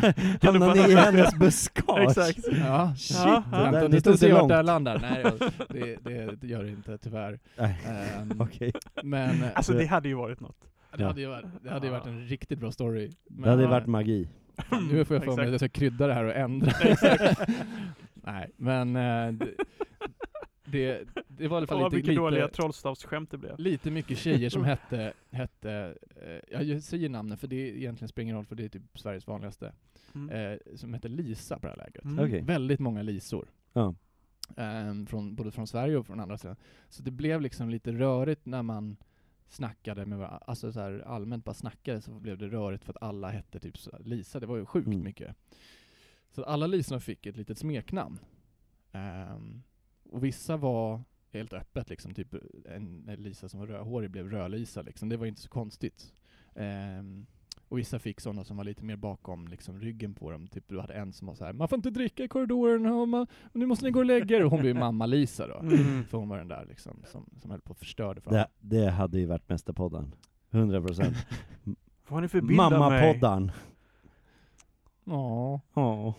[SPEAKER 1] Du
[SPEAKER 3] hamnar ni i hennes buskage?
[SPEAKER 1] Exakt.
[SPEAKER 4] Ja,
[SPEAKER 3] Shit,
[SPEAKER 1] Ja,
[SPEAKER 3] det
[SPEAKER 4] Vänta,
[SPEAKER 3] där, det
[SPEAKER 4] vart
[SPEAKER 3] långt.
[SPEAKER 4] det här landar. Nej, det, det, det gör det inte tyvärr.
[SPEAKER 3] Nej,
[SPEAKER 4] Ehm,
[SPEAKER 3] Okej.
[SPEAKER 4] Men eh,
[SPEAKER 1] Alltså det hade ju varit något.
[SPEAKER 4] det hade ju varit, det hade ju varit en riktigt bra story. Men,
[SPEAKER 3] Det hade
[SPEAKER 4] eh,
[SPEAKER 3] varit magi.
[SPEAKER 4] Nu får jag för mig att jag ska krydda det här och ändra. Nej, men eh, det, det, var i alla fall lite,
[SPEAKER 1] mycket dåliga
[SPEAKER 4] lite,
[SPEAKER 1] trollstavsskämt det blev.
[SPEAKER 4] lite mycket tjejer som hette, hette eh, ja, jag säger namnen för det egentligen spelar ingen roll för det är typ Sveriges vanligaste,
[SPEAKER 1] Mm.
[SPEAKER 4] eh, som hette Lisa på det här lägret.
[SPEAKER 1] Mm.
[SPEAKER 3] Okej.
[SPEAKER 4] Väldigt många Lisor.
[SPEAKER 3] Ja.
[SPEAKER 4] Ehm, från, både från Sverige och från andra sidan. Så det blev liksom lite rörigt när man snackade med varandra, alltså så här allmänt bara snackade så blev det rörigt för att alla hette typ så Lisa, det var ju sjukt
[SPEAKER 3] Mm.
[SPEAKER 4] mycket. Så alla Lisorna fick ett litet smeknamn. Ehm, och vissa var helt öppet liksom, typ en, Lisa som var rödhårig blev Röd-Lisa liksom, det var inte så konstigt. Ehm, och vissa fick sådana som var lite mer bakom liksom, ryggen på dem. Typ du hade en som var så här: man får inte dricka i korridoren, och man, nu måste ni gå och lägga er. Och hon blev mamma Lisa då.
[SPEAKER 1] Mm.
[SPEAKER 4] För hon var den där liksom, som, som höll på att förstöra det för
[SPEAKER 3] Det, det hade ju varit Mästerpodden. 100 procent.
[SPEAKER 1] Vad har ni för bild av mig?
[SPEAKER 3] Mammapodden.
[SPEAKER 4] Ja.
[SPEAKER 3] Ja.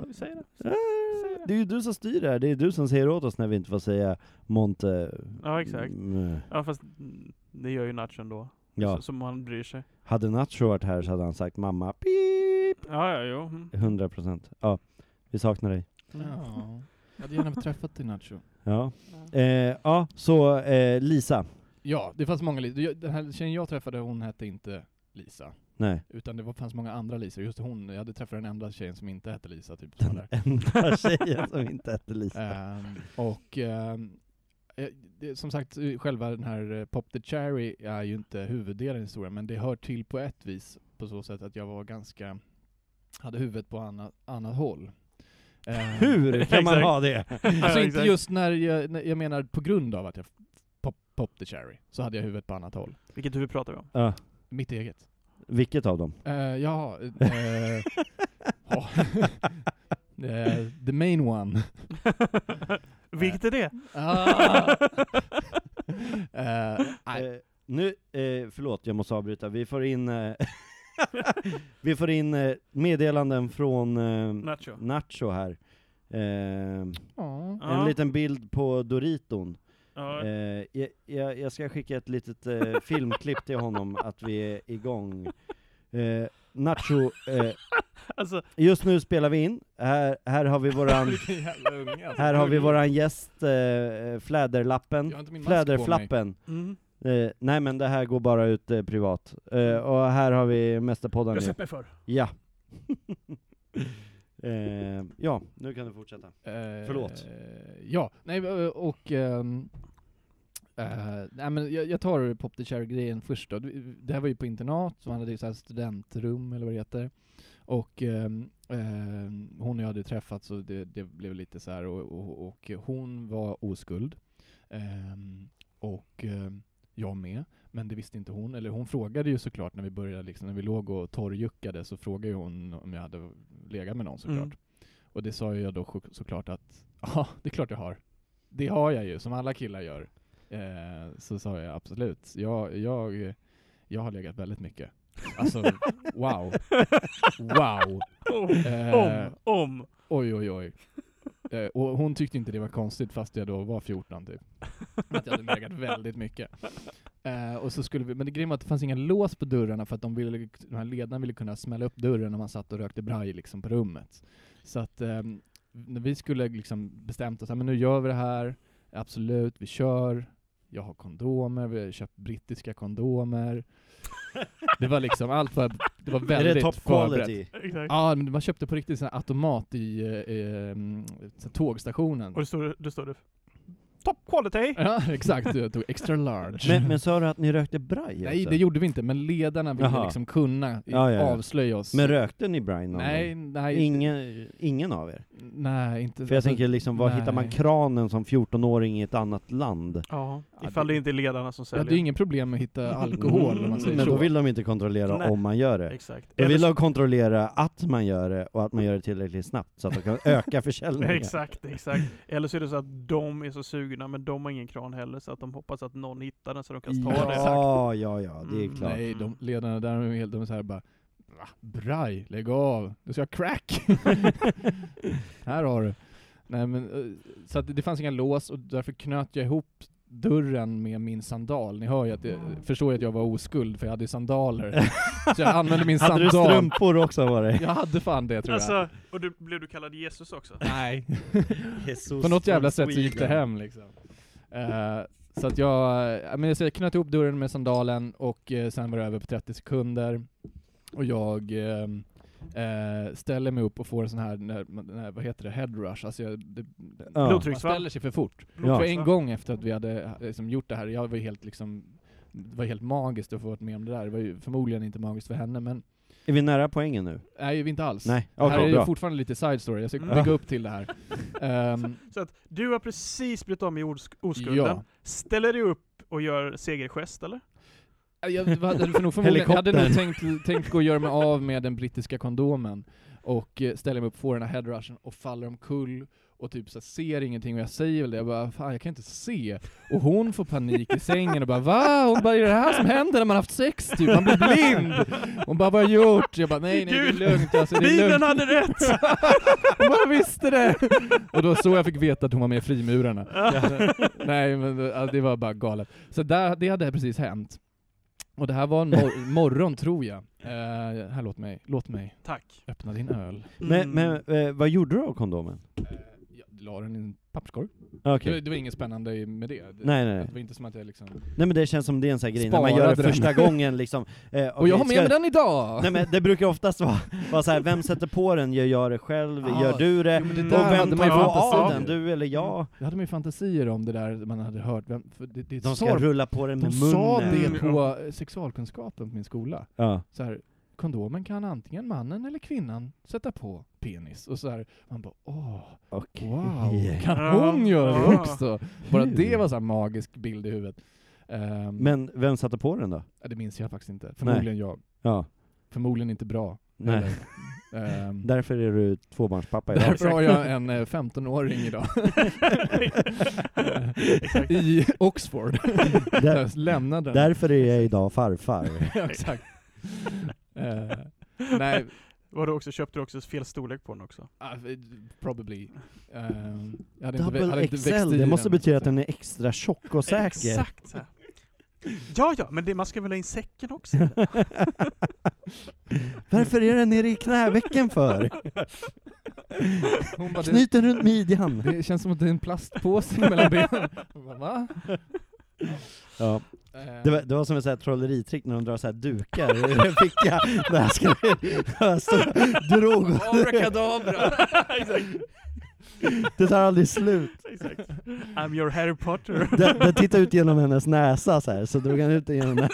[SPEAKER 1] Den är, ja. ja, vi säger det.
[SPEAKER 3] Eh, Det är ju du som styr det här, det är du som säger åt oss när vi inte får säga Monte...
[SPEAKER 1] Ja, exakt.
[SPEAKER 3] Mm,
[SPEAKER 1] Ja, fast det gör ju Nacho ändå.
[SPEAKER 3] Ja.
[SPEAKER 1] Så, som man bryr sig.
[SPEAKER 3] Hade Nacho varit här så hade han sagt mamma, pip,
[SPEAKER 1] Ja, ja, jo. Mm.
[SPEAKER 3] 100 procent. Ja, vi saknar dig.
[SPEAKER 1] Mm.
[SPEAKER 4] Ja. Jag hade gärna träffat dig Nacho.
[SPEAKER 3] Ja, eh, ja så eh, Lisa.
[SPEAKER 4] Ja, det fanns många Lisa. Den här tjejen jag träffade, hon hette inte Lisa.
[SPEAKER 3] Nej,
[SPEAKER 4] Utan det var, fanns många andra Lisa. Just hon, jag hade träffat den enda tjejen som inte hette Lisa, typ. Som
[SPEAKER 3] den
[SPEAKER 4] där.
[SPEAKER 3] enda tjejen som inte hette Lisa.
[SPEAKER 4] Ehm, och det, som sagt, eh, själva den här eh, Pop the Cherry är ju inte huvuddelen i historien, men det hör till på ett vis på så sätt att jag var ganska, hade huvudet på annat, annat håll. Ehm,
[SPEAKER 3] Hur kan man ha det?
[SPEAKER 4] Alltså inte just när jag, när jag menar på grund av att jag pop, pop the cherry, så hade jag huvudet på annat håll.
[SPEAKER 1] Vilket huvud pratar vi om?
[SPEAKER 3] Ja,
[SPEAKER 4] Mitt eget.
[SPEAKER 3] vilket av dem?
[SPEAKER 4] Uh, ja, eh, ja. Eh, the main one.
[SPEAKER 1] Vilket är det?
[SPEAKER 4] Nej.
[SPEAKER 3] Eh, nu, eh, förlåt jag måste avbryta, vi får in Vi får in meddelanden från
[SPEAKER 1] Nacho.
[SPEAKER 3] Nacho här. En liten bild på Doriton.
[SPEAKER 1] Ja.
[SPEAKER 3] Eh, jag, jag, ska skicka ett litet eh, filmklipp till honom att vi är igång. Eh, Nacho, eh,
[SPEAKER 1] Alltså,
[SPEAKER 3] just nu spelar vi in, här, här har vi våran,
[SPEAKER 4] alltså.
[SPEAKER 3] här har vi våran gäst, eh, Fläderlappen. Fläderflappen.
[SPEAKER 1] mm.
[SPEAKER 3] Eh, nej men det här går bara ut eh, privat. Eh, och här har vi Mästerpodden
[SPEAKER 1] Jag mig för.
[SPEAKER 3] Ja. eh, ja, nu kan du fortsätta.
[SPEAKER 4] Eh,
[SPEAKER 3] Förlåt.
[SPEAKER 4] Ja, nej eh, och... ehm, eh, nej men jag, jag tar Pop the Cherry-grejen först då. Det här var ju på internat, så man hade ju så här studentrum eller vad det heter. Och ehm, hon och jag hade träffats och det, det blev lite så här och, och, och hon var oskuld. Ehm, och jag med. Men det visste inte hon. Eller hon frågade ju såklart när vi började, liksom, när vi låg och torrjuckade så frågade hon om jag hade legat med någon såklart.
[SPEAKER 1] Mm.
[SPEAKER 4] Och det sa jag då så- såklart att, ja det är klart jag har. Det har jag ju, som alla killar gör. Eh, så sa jag absolut, jag, jag, jag har legat väldigt mycket. Alltså, wow. Wow. Eh,
[SPEAKER 1] om, om.
[SPEAKER 4] Oj, oj, oj. Eh, och hon tyckte inte det var konstigt fast jag då var 14 typ. Att jag hade legat väldigt mycket. Eh, och så skulle vi, men det grejen var att det fanns inga lås på dörrarna för att de, ville, de här ledarna ville kunna smälla upp dörren när man satt och rökte braj liksom på rummet. Så att ehm, när vi skulle liksom bestämt oss, "Ja, men nu gör vi det här, absolut, vi kör. Jag har kondomer, vi har köpt brittiska kondomer. Det var liksom, allt var, det var
[SPEAKER 3] är
[SPEAKER 4] väldigt
[SPEAKER 3] det top quality?
[SPEAKER 1] Exakt.
[SPEAKER 4] Ja, men man köpte på riktigt sån här automat i eh, eh, så här tågstationen.
[SPEAKER 1] Och det står, det står det. Top quality!
[SPEAKER 4] Ja, exakt. Jag tog extra large.
[SPEAKER 3] Men, men sa du att ni rökte braj
[SPEAKER 4] Nej, det gjorde vi inte, men ledarna ville
[SPEAKER 3] Jaha.
[SPEAKER 4] liksom kunna i-
[SPEAKER 3] Ja, ja, ja.
[SPEAKER 4] avslöja oss.
[SPEAKER 3] Men rökte ni braj någon
[SPEAKER 4] nej,
[SPEAKER 3] gång?
[SPEAKER 4] nej.
[SPEAKER 3] Ingen, ingen av er?
[SPEAKER 4] Nej, inte.
[SPEAKER 3] För jag tänker liksom, var hittar man
[SPEAKER 4] nej.
[SPEAKER 3] kranen som 14-åring i ett annat land?
[SPEAKER 1] Ja, ifall
[SPEAKER 4] det-
[SPEAKER 1] det inte är ledarna som
[SPEAKER 4] Jag hade ju
[SPEAKER 1] säljer.
[SPEAKER 4] inget problem med att hitta alkohol om man säger
[SPEAKER 3] Men
[SPEAKER 4] så.
[SPEAKER 3] då vill de inte kontrollera
[SPEAKER 1] Nej.
[SPEAKER 3] om man gör det.
[SPEAKER 1] Exakt. Eller
[SPEAKER 3] vill
[SPEAKER 1] så-
[SPEAKER 3] de kontrollera att man gör det, och att man gör det tillräckligt snabbt, så att de kan öka försäljningen.
[SPEAKER 1] Exakt, exakt. Eller så är det så att de är så sugna, men de har ingen kran heller, så att de hoppas att någon hittar den så de kan ta det.
[SPEAKER 3] Ja, ja, ja, det är
[SPEAKER 1] Mm,
[SPEAKER 3] klart.
[SPEAKER 4] Nej, de ledarna där de är helt, de är så här bara Va? Braj, lägg av. Du ska ha crack. här har du. Nej men, eh, så att det, det fanns inga lås och därför knöt jag ihop dörren med min sandal. Ni hör ju att det, förstår ju att jag var oskuld för jag hade sandaler. så jag använde min
[SPEAKER 3] Hade du
[SPEAKER 4] sandal.
[SPEAKER 3] strumpor också var det?
[SPEAKER 4] Jag hade fan det tror jag.
[SPEAKER 1] Alltså, och du, blev du kallad Jesus också?
[SPEAKER 4] Nej.
[SPEAKER 3] Jesus
[SPEAKER 4] På något jävla sätt så gick det hem liksom. Eh, så att jag, men jag knöt ihop dörren med sandalen och eh, sen var det över på 30 sekunder. Och jag eh, eh, ställer mig upp och får en sån här, när, när, vad heter det, head rush. Alltså jag, det,
[SPEAKER 3] Ja.
[SPEAKER 4] man ställer sig för fort.
[SPEAKER 3] Ja.
[SPEAKER 4] För en gång efter att vi hade eh, liksom, gjort det här, jag var helt liksom, det var helt magiskt att få varit med om det där. Det var ju förmodligen inte magiskt för henne men,
[SPEAKER 3] Är vi nära poängen nu?
[SPEAKER 4] nej vi inte alls.
[SPEAKER 3] Nej,
[SPEAKER 4] det här är ju
[SPEAKER 3] bra.
[SPEAKER 4] fortfarande lite side story, jag ska
[SPEAKER 1] Mm.
[SPEAKER 4] bygga upp till det här. Ehm,
[SPEAKER 1] Så att du har precis blivit av med osk- oskulden,
[SPEAKER 4] Ja.
[SPEAKER 1] ställer dig upp och gör segergest eller?
[SPEAKER 4] Jag hade, för nog förmodligen, jag hade nog tänkt, tänkt gå och göra mig av med den brittiska kondomen och eh, ställa mig upp, få den här headrushen och faller omkull och typ så ser ingenting och jag säger väl det, jag bara fan jag kan inte se. Och hon får panik i sängen och bara va? Hon bara är det här som händer när man haft sex typ? Man blir blind! Hon bara vad har jag gjort? Jag bara nej nej det är lugnt alltså, det är
[SPEAKER 1] Bibeln
[SPEAKER 4] lugnt.
[SPEAKER 1] hade rätt!
[SPEAKER 4] Hon bara visste det! Och då så jag fick veta att hon var med i Frimurarna. Nej men det- det var bara galet. Så där, det hade precis hänt. Och det här var en mor- morgon tror jag. Eh, här, låt mig, låt mig
[SPEAKER 1] Tack.
[SPEAKER 4] öppna din öl.
[SPEAKER 3] Men,
[SPEAKER 1] Mm.
[SPEAKER 3] men eh, vad gjorde du av kondomen?
[SPEAKER 4] Eh, jag la den i en papperskorg.
[SPEAKER 3] Okej.
[SPEAKER 4] Det, det var inget spännande med det. det
[SPEAKER 3] Nej, nej, nej.
[SPEAKER 4] Det var inte som att jag liksom...
[SPEAKER 3] Nej men det känns som det är en sån här grej, när man gör det
[SPEAKER 4] den.
[SPEAKER 3] första gången liksom. Eh,
[SPEAKER 4] Och jag har med mig den idag!
[SPEAKER 3] Nej men det brukar oftast vara, vara så här, vem sätter på den? Gör jag det själv?
[SPEAKER 4] Ah,
[SPEAKER 3] Gör du det?
[SPEAKER 4] jo, det
[SPEAKER 1] Mm.
[SPEAKER 3] och vem tar på av den? Du eller jag?
[SPEAKER 4] Jag hade man ju fantasier om det där man hade hört. Vem, för det, det
[SPEAKER 3] De ska
[SPEAKER 4] sa,
[SPEAKER 3] rulla på den
[SPEAKER 4] de
[SPEAKER 3] med
[SPEAKER 4] sa
[SPEAKER 3] munnen.
[SPEAKER 4] det
[SPEAKER 1] Mm.
[SPEAKER 4] på eh, sexualkunskapen på min skola.
[SPEAKER 3] Ja.
[SPEAKER 4] Så här, kondomen kan antingen mannen eller kvinnan sätta på penis. Och så här, man bara åh,
[SPEAKER 3] Okej.
[SPEAKER 4] wow, kan hon göra det också? Bara det var så här magisk bild i huvudet. Ehm,
[SPEAKER 3] Men vem satte på den då?
[SPEAKER 4] det minns jag faktiskt inte. Förmodligen jag.
[SPEAKER 3] Ja.
[SPEAKER 4] Förmodligen inte bra.
[SPEAKER 3] Nej.
[SPEAKER 4] Ehm,
[SPEAKER 3] Därför är du tvåbarnspappa idag.
[SPEAKER 4] Därför har jag en eh, 15-åring idag. I Oxford.
[SPEAKER 3] Där,
[SPEAKER 4] lämnade den.
[SPEAKER 3] därför är jag idag farfar.
[SPEAKER 4] Ja, Exakt. Eh, nej,
[SPEAKER 1] Var du också, köpte du också fel storlek på den också?
[SPEAKER 4] uh, probably. Eh, jag hade inte,
[SPEAKER 3] Double
[SPEAKER 4] hade inte växt
[SPEAKER 3] XL, det måste
[SPEAKER 4] den.
[SPEAKER 3] betyda att den är extra tjock och säker.
[SPEAKER 1] Exakt så. Ja, ja, men det, man ska väl ha in säcken också?
[SPEAKER 3] Varför är den nere i knävecken för?
[SPEAKER 4] Hon bara, det,
[SPEAKER 3] Knyt den runt midjan.
[SPEAKER 4] det känns som att det är en plastpåse mellan benen. Bara, Va?
[SPEAKER 3] Ja.
[SPEAKER 4] Eh,
[SPEAKER 3] Det var, det var som ett så här trolleritrick när de drar så här dukar i en ficka. Där jag skulle, jag stod, drog.
[SPEAKER 4] Abracadabra!
[SPEAKER 3] Det tar aldrig slut.
[SPEAKER 1] Exakt. I'm your Harry Potter.
[SPEAKER 3] Den, den tittade ut genom hennes näsa så här, så drog han ut den genom den.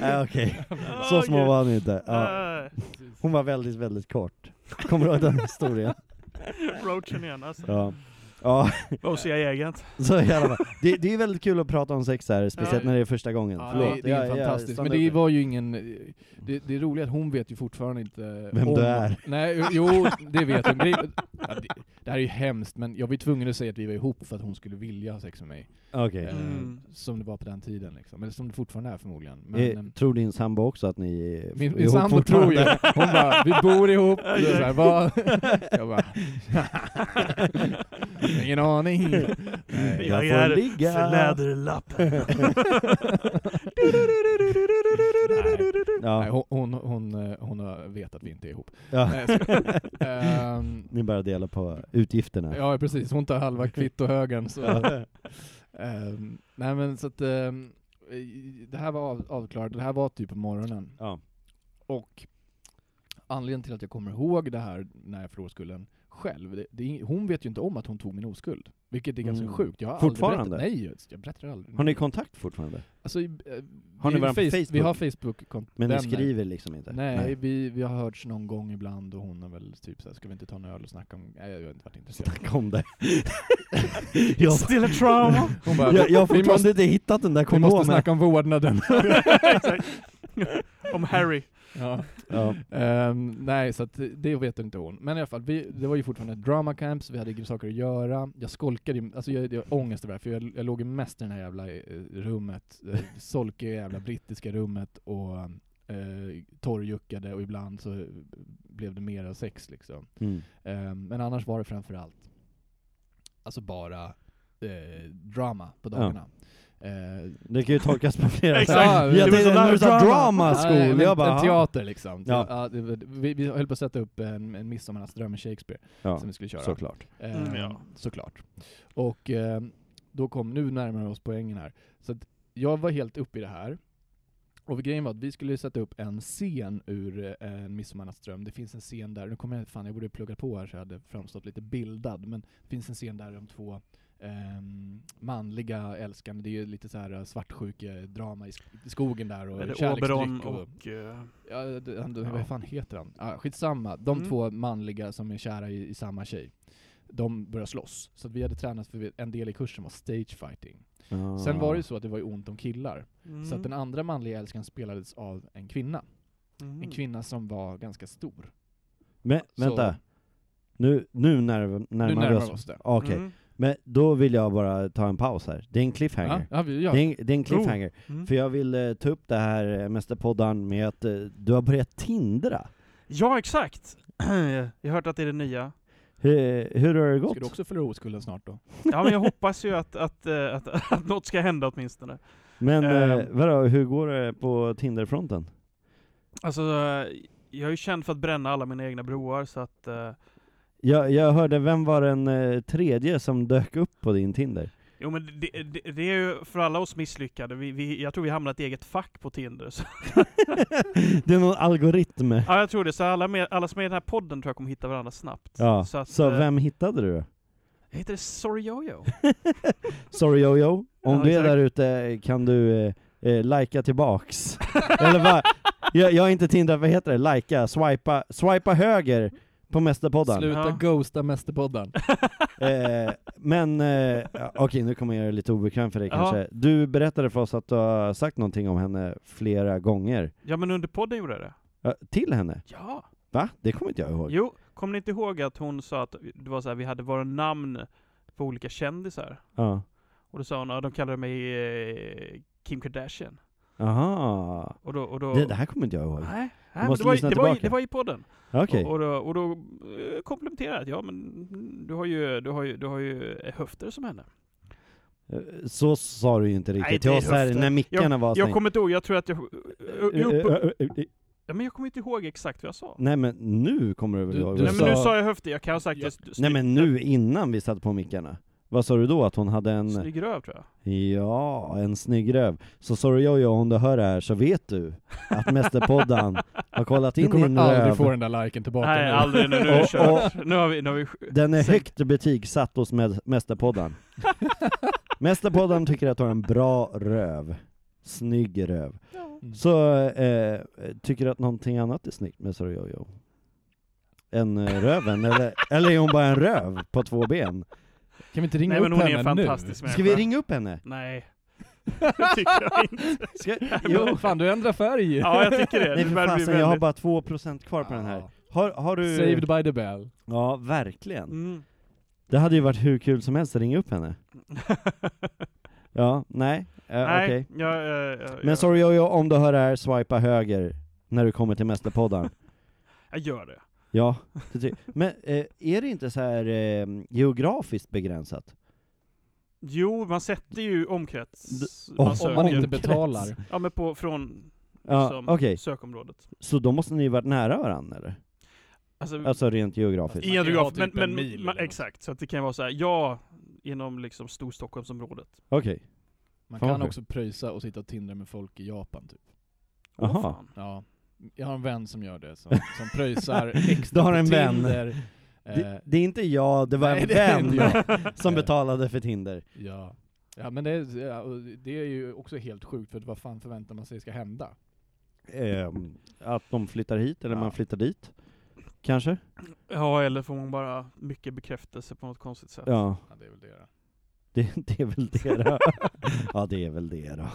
[SPEAKER 3] Nej okej, så små var han inte. Ja.
[SPEAKER 1] Uh,
[SPEAKER 3] Hon var väldigt, väldigt kort. Kommer du ihåg den historien?
[SPEAKER 1] Roachen igen alltså.
[SPEAKER 3] Ja. Ja,
[SPEAKER 1] OCI-agent.
[SPEAKER 3] så i alla fall. Det, det är väldigt kul att prata om sex här, speciellt
[SPEAKER 1] Ja.
[SPEAKER 3] när det är första gången.
[SPEAKER 4] Ja,
[SPEAKER 3] Förlåt.
[SPEAKER 4] det, det är
[SPEAKER 3] Jag- jag
[SPEAKER 4] fantastiskt, men
[SPEAKER 3] stannade
[SPEAKER 4] det var ju ingen... Det, det är roligt att hon vet ju fortfarande inte
[SPEAKER 3] Vem
[SPEAKER 4] om,
[SPEAKER 3] du är.
[SPEAKER 4] Nej, jo, det vet hon. Ja, det, det här är ju hemskt, men jag var tvungen att säga att vi var ihop för att hon skulle vilja ha sex med mig.
[SPEAKER 3] Okej.
[SPEAKER 4] Eh,
[SPEAKER 1] Mm.
[SPEAKER 4] Som det var på den tiden liksom. Eller som det fortfarande är förmodligen. Men,
[SPEAKER 3] Eh,
[SPEAKER 4] ehm,
[SPEAKER 3] tror din sambo också att ni är
[SPEAKER 4] min, min sambo tror ju,
[SPEAKER 3] fortfarande?
[SPEAKER 4] hon bara 'Vi bor ihop' och så här? Jag bara Ingen aning. Nej,
[SPEAKER 1] Jag
[SPEAKER 3] jag får ligga.
[SPEAKER 1] Fläderlappen.
[SPEAKER 3] Ja.
[SPEAKER 4] Nej, hon, hon, hon, eh, hon vet att vi inte är ihop.
[SPEAKER 3] Ja.
[SPEAKER 4] Ehm,
[SPEAKER 3] Ni bara delar på utgifterna.
[SPEAKER 4] Ja precis, hon tar halva kvittohögen. Så. Ehm, nej men så att i- det här var av, avklarat, det här var typ på morgonen.
[SPEAKER 3] Ja.
[SPEAKER 4] Och anledningen till att jag kommer ihåg det här när jag förlorade skulden själv, det, det, hon vet ju inte om att hon tog min oskuld. Vilket är ganska
[SPEAKER 3] Mm.
[SPEAKER 4] sjukt. Jag har
[SPEAKER 3] Fortfarande?
[SPEAKER 4] Aldrig berättat, nej, jag berättar aldrig.
[SPEAKER 3] Har ni kontakt fortfarande?
[SPEAKER 4] Alltså, eh,
[SPEAKER 3] Har ni
[SPEAKER 4] vi,
[SPEAKER 3] varandra på
[SPEAKER 4] face, Vi
[SPEAKER 3] Facebook?
[SPEAKER 4] har facebook
[SPEAKER 3] Men ni skriver liksom inte?
[SPEAKER 4] Nej, Vi, vi har hörts någon gång ibland och hon har väl typ såhär, ska vi inte ta en öl och snacka om... Nej, jag har inte varit intresserad.
[SPEAKER 3] Snacka om det. jag,
[SPEAKER 1] Still a trauma.
[SPEAKER 4] Hon bara,
[SPEAKER 3] jag, jag har
[SPEAKER 4] vi
[SPEAKER 3] fortfarande
[SPEAKER 4] måste,
[SPEAKER 3] inte hittat den där
[SPEAKER 4] vi måste
[SPEAKER 3] kondomen.
[SPEAKER 4] snacka om vårdnaden.
[SPEAKER 1] Om Harry.
[SPEAKER 4] Ja.
[SPEAKER 3] Ja.
[SPEAKER 4] Ehm, nej, så att det vet inte hon. Men i alla fall, vi, det var ju fortfarande drama camp, så vi hade saker att göra. Jag skolkade alltså jag, har ångest över det här, för jag, jag låg ju mest i det här jävla eh, rummet, eh, solkiga jävla brittiska rummet och eh, torrjuckade och ibland så blev det mera sex liksom.
[SPEAKER 3] Mm.
[SPEAKER 4] Ehm, men annars var det framförallt alltså bara eh, drama på
[SPEAKER 3] Ja.
[SPEAKER 4] Eh,
[SPEAKER 3] Det kan ju tolkas på flera sätt.
[SPEAKER 4] Ja,
[SPEAKER 3] Jag tänkte när du sa
[SPEAKER 1] drama.
[SPEAKER 3] school,
[SPEAKER 4] men
[SPEAKER 3] jag bara
[SPEAKER 4] en teater liksom.
[SPEAKER 3] Ja.
[SPEAKER 4] Ja. det, vi, vi höll på att sätta upp en, en midsommarnattsdröm med Shakespeare
[SPEAKER 3] Ja,
[SPEAKER 4] som vi skulle köra.
[SPEAKER 3] såklart.
[SPEAKER 4] Eh,
[SPEAKER 1] Mm, ja.
[SPEAKER 4] Såklart. Och eh, då kom, nu närmar vi oss poängen här. Så att jag var helt uppe i det här. Och grejen var att vi skulle sätta upp en scen ur eh, en midsommarnattsdröm. Det finns en scen där, nu kommer jag, fan jag borde plugga på här så jag hade framstått lite bildad, men det finns en scen där de två ehm, manliga älskande, det är ju lite så här svartsjuke-drama i, sk- i skogen där och
[SPEAKER 1] Oberon
[SPEAKER 4] och,
[SPEAKER 1] och... eh,
[SPEAKER 4] Ja, det, han,
[SPEAKER 1] Ja.
[SPEAKER 4] vad fan heter han? Ah, skitsamma. De
[SPEAKER 1] Mm.
[SPEAKER 4] två manliga som är kära i, i samma tjej, de börjar slåss. Så att vi hade tränat för en del i kursen var stage fighting.
[SPEAKER 3] Ah.
[SPEAKER 4] Sen var det ju så att det var ju ont om killar.
[SPEAKER 1] mm.
[SPEAKER 4] Så att den andra manliga älskaren spelades av en kvinna.
[SPEAKER 1] Mm.
[SPEAKER 4] En kvinna som var ganska stor.
[SPEAKER 3] Men
[SPEAKER 4] Så-
[SPEAKER 3] vänta, nu, nu när, närmar,
[SPEAKER 4] nu närmar
[SPEAKER 3] vi oss.
[SPEAKER 4] oss det.
[SPEAKER 3] Okej,
[SPEAKER 1] Mm.
[SPEAKER 3] Men då vill jag bara ta en paus här. Det är en cliffhanger.
[SPEAKER 4] Ja, ja, vi- ja.
[SPEAKER 3] Det, är en, det är en cliffhanger.
[SPEAKER 1] Mm.
[SPEAKER 3] För jag vill eh, ta upp det här eh, Mästerpodden med att eh, du har börjat tindra.
[SPEAKER 1] Ja, exakt. Jag har hört att det är det nya.
[SPEAKER 3] Hur, hur har det gått?
[SPEAKER 4] Ska du också förlora oskulden snart då?
[SPEAKER 1] Ja, men jag hoppas ju att, att, eh, att, att något ska hända åtminstone.
[SPEAKER 3] Men
[SPEAKER 1] Ehm.
[SPEAKER 3] eh, vadå, hur går det på Tinderfronten?
[SPEAKER 1] Alltså, eh, jag är ju känd för att bränna alla mina egna broar, så att... eh,
[SPEAKER 3] Jag, jag hörde, vem var den eh, tredje som dök upp på din Tinder?
[SPEAKER 1] Jo men det, det, det är ju för alla oss misslyckade, vi, vi, jag tror vi hamnade i ett eget fack på Tinder. Så,
[SPEAKER 3] det är någon algoritm.
[SPEAKER 1] ja jag tror det, så alla, med, alla som är i den här podden tror jag kommer hitta varandra snabbt.
[SPEAKER 3] Ja,
[SPEAKER 1] Så,
[SPEAKER 3] så,
[SPEAKER 1] att, eh,
[SPEAKER 3] vem hittade du då?
[SPEAKER 1] Heter det Sorry Jojo?
[SPEAKER 3] Sorry Jojo, om
[SPEAKER 1] Ja,
[SPEAKER 3] du är där ute kan du eh, eh, likea tillbaks. Eller vad? Jag, jag är inte Tinder, vad heter det? Likea, swipa, swipa höger på Mästerpodden.
[SPEAKER 4] Sluta
[SPEAKER 1] Ja.
[SPEAKER 4] ghosta Mästerpodden.
[SPEAKER 3] Eh, men, eh, okej nu kommer jag göra det lite obekvämt för dig
[SPEAKER 1] Ja.
[SPEAKER 3] kanske. Du berättade för oss att du har sagt någonting om henne flera gånger.
[SPEAKER 1] Ja men under podden gjorde jag det.
[SPEAKER 3] Ja, till henne?
[SPEAKER 1] Ja!
[SPEAKER 3] Va? Det kommer inte jag ihåg.
[SPEAKER 1] Jo, kommer ni inte ihåg att hon sa att det var så här, vi hade våra namn på olika kändisar?
[SPEAKER 3] Ja.
[SPEAKER 1] Och då sa hon, ja de kallade mig eh, Kim Kardashian.
[SPEAKER 3] Aha.
[SPEAKER 1] Och då, och då
[SPEAKER 3] Det, det här kommer inte jag ihåg.
[SPEAKER 1] Nej, nej
[SPEAKER 3] Du
[SPEAKER 1] men
[SPEAKER 3] måste
[SPEAKER 1] det, var,
[SPEAKER 3] lyssna
[SPEAKER 1] det, var, i- det var i podden.
[SPEAKER 3] Okej.
[SPEAKER 1] Och, och då, och då eh, komplementerade jag, ja men du har ju, du har ju, du har ju eh, höfter som henne.
[SPEAKER 3] Eh, Så sa du ju inte riktigt
[SPEAKER 1] Nej,
[SPEAKER 3] till
[SPEAKER 1] det är
[SPEAKER 3] oss här när mickarna var
[SPEAKER 1] Jag
[SPEAKER 3] stängda.
[SPEAKER 1] kommer inte ihåg, jag tror att jag... Jag, jag, ja, men jag kommer inte ihåg exakt vad jag sa.
[SPEAKER 3] Nej men nu kommer du väl
[SPEAKER 4] Du-
[SPEAKER 3] ihåg
[SPEAKER 4] du
[SPEAKER 3] vad
[SPEAKER 1] Nej
[SPEAKER 3] du
[SPEAKER 1] men nu
[SPEAKER 3] sa?
[SPEAKER 1] sa jag höfter, jag kan ha sagt
[SPEAKER 4] Ja.
[SPEAKER 1] det.
[SPEAKER 3] Nej men nu innan vi satte på mickarna. Vad sa du då? Att hon hade en...
[SPEAKER 1] Snygg röv tror jag.
[SPEAKER 3] Ja, en snygg röv. Så sorry Jojo, om du hör det här så vet du att Mästerpodden har kollat
[SPEAKER 4] Du
[SPEAKER 3] in
[SPEAKER 4] kommer
[SPEAKER 3] din
[SPEAKER 4] aldrig
[SPEAKER 3] röv.
[SPEAKER 4] få den där liken tillbaka
[SPEAKER 1] Nej,
[SPEAKER 4] nu.
[SPEAKER 1] aldrig nu. Nu
[SPEAKER 3] Och-
[SPEAKER 1] kört. Nu har vi... Nu har vi
[SPEAKER 3] Den är högt betygsatt hos Mä- Mästerpodden. Mästerpodden tycker att du har en bra röv. Snygg röv.
[SPEAKER 4] Mm.
[SPEAKER 3] Så, eh, tycker du att någonting annat är snyggt med Sorry Jojo? Än eh, röven? eller, eller är hon bara en röv på två ben?
[SPEAKER 4] Kan vi inte ringa
[SPEAKER 1] Nej men
[SPEAKER 4] upp
[SPEAKER 1] hon är
[SPEAKER 4] henne
[SPEAKER 1] en
[SPEAKER 4] nu?
[SPEAKER 1] fantastisk människa.
[SPEAKER 3] Ska vi ringa upp henne?
[SPEAKER 1] Nej. det tycker jag inte.
[SPEAKER 3] Ska,
[SPEAKER 4] Jo, fan du ändrar färg!
[SPEAKER 1] Ja, jag tycker det.
[SPEAKER 3] Nej
[SPEAKER 1] Det
[SPEAKER 3] för
[SPEAKER 1] bli
[SPEAKER 3] fasen, jag har bara 2% kvar på den här. Har, har du...
[SPEAKER 4] Saved by the bell.
[SPEAKER 3] Ja, verkligen.
[SPEAKER 1] Mm.
[SPEAKER 3] Det hade ju varit hur kul som helst att ringa upp henne. Ja, nej, eh,
[SPEAKER 1] Nej,
[SPEAKER 3] okej.
[SPEAKER 1] jag, jag, jag,
[SPEAKER 3] Men sorry Jojo, om du hör det här, swipa höger när du kommer till Mästerpodden.
[SPEAKER 1] jag gör det.
[SPEAKER 3] Ja, men eh, är det inte så här eh, geografiskt begränsat?
[SPEAKER 1] Jo, man sätter ju omkrets.
[SPEAKER 3] D-
[SPEAKER 1] man
[SPEAKER 3] om-
[SPEAKER 4] man inte betalar.
[SPEAKER 1] Ja men på, från
[SPEAKER 3] Ja,
[SPEAKER 1] liksom,
[SPEAKER 3] okej.
[SPEAKER 1] sökområdet.
[SPEAKER 3] Så då måste ni ju varit nära varandra eller?
[SPEAKER 1] Alltså,
[SPEAKER 3] Alltså rent geografiskt?
[SPEAKER 1] i
[SPEAKER 4] Man
[SPEAKER 1] en
[SPEAKER 4] kan ju ha
[SPEAKER 1] geograf, men,
[SPEAKER 4] typ en
[SPEAKER 1] men
[SPEAKER 4] mil
[SPEAKER 1] man, exakt, så att det kan vara så här, ja, inom liksom Storstockholmsområdet.
[SPEAKER 3] Okej.
[SPEAKER 4] Man
[SPEAKER 3] Fan,
[SPEAKER 4] kan
[SPEAKER 3] vad
[SPEAKER 4] också pröjsa och sitta och tindra med folk i Japan typ.
[SPEAKER 1] Åh,
[SPEAKER 3] Jaha.
[SPEAKER 1] fan.
[SPEAKER 4] Ja. Jag har en vän som gör det, som, som pröjsar extra
[SPEAKER 3] Du har en vän.
[SPEAKER 4] Tinder.
[SPEAKER 3] Det,
[SPEAKER 4] Eh,
[SPEAKER 3] det är inte jag, det var
[SPEAKER 4] nej,
[SPEAKER 3] en
[SPEAKER 4] det
[SPEAKER 3] vän som
[SPEAKER 4] Eh,
[SPEAKER 3] betalade för Tinder.
[SPEAKER 4] Ja. Ja men det är, det är ju också helt sjukt, för vad fan förväntar man sig ska hända?
[SPEAKER 3] Ehm, att de flyttar hit, eller
[SPEAKER 4] Ja.
[SPEAKER 3] man flyttar dit. Kanske?
[SPEAKER 1] Ja, eller får man bara mycket bekräftelse på något konstigt sätt.
[SPEAKER 3] Ja,
[SPEAKER 4] Ja, det är väl det då.
[SPEAKER 3] det, det är väl det då. ja, det är väl det då.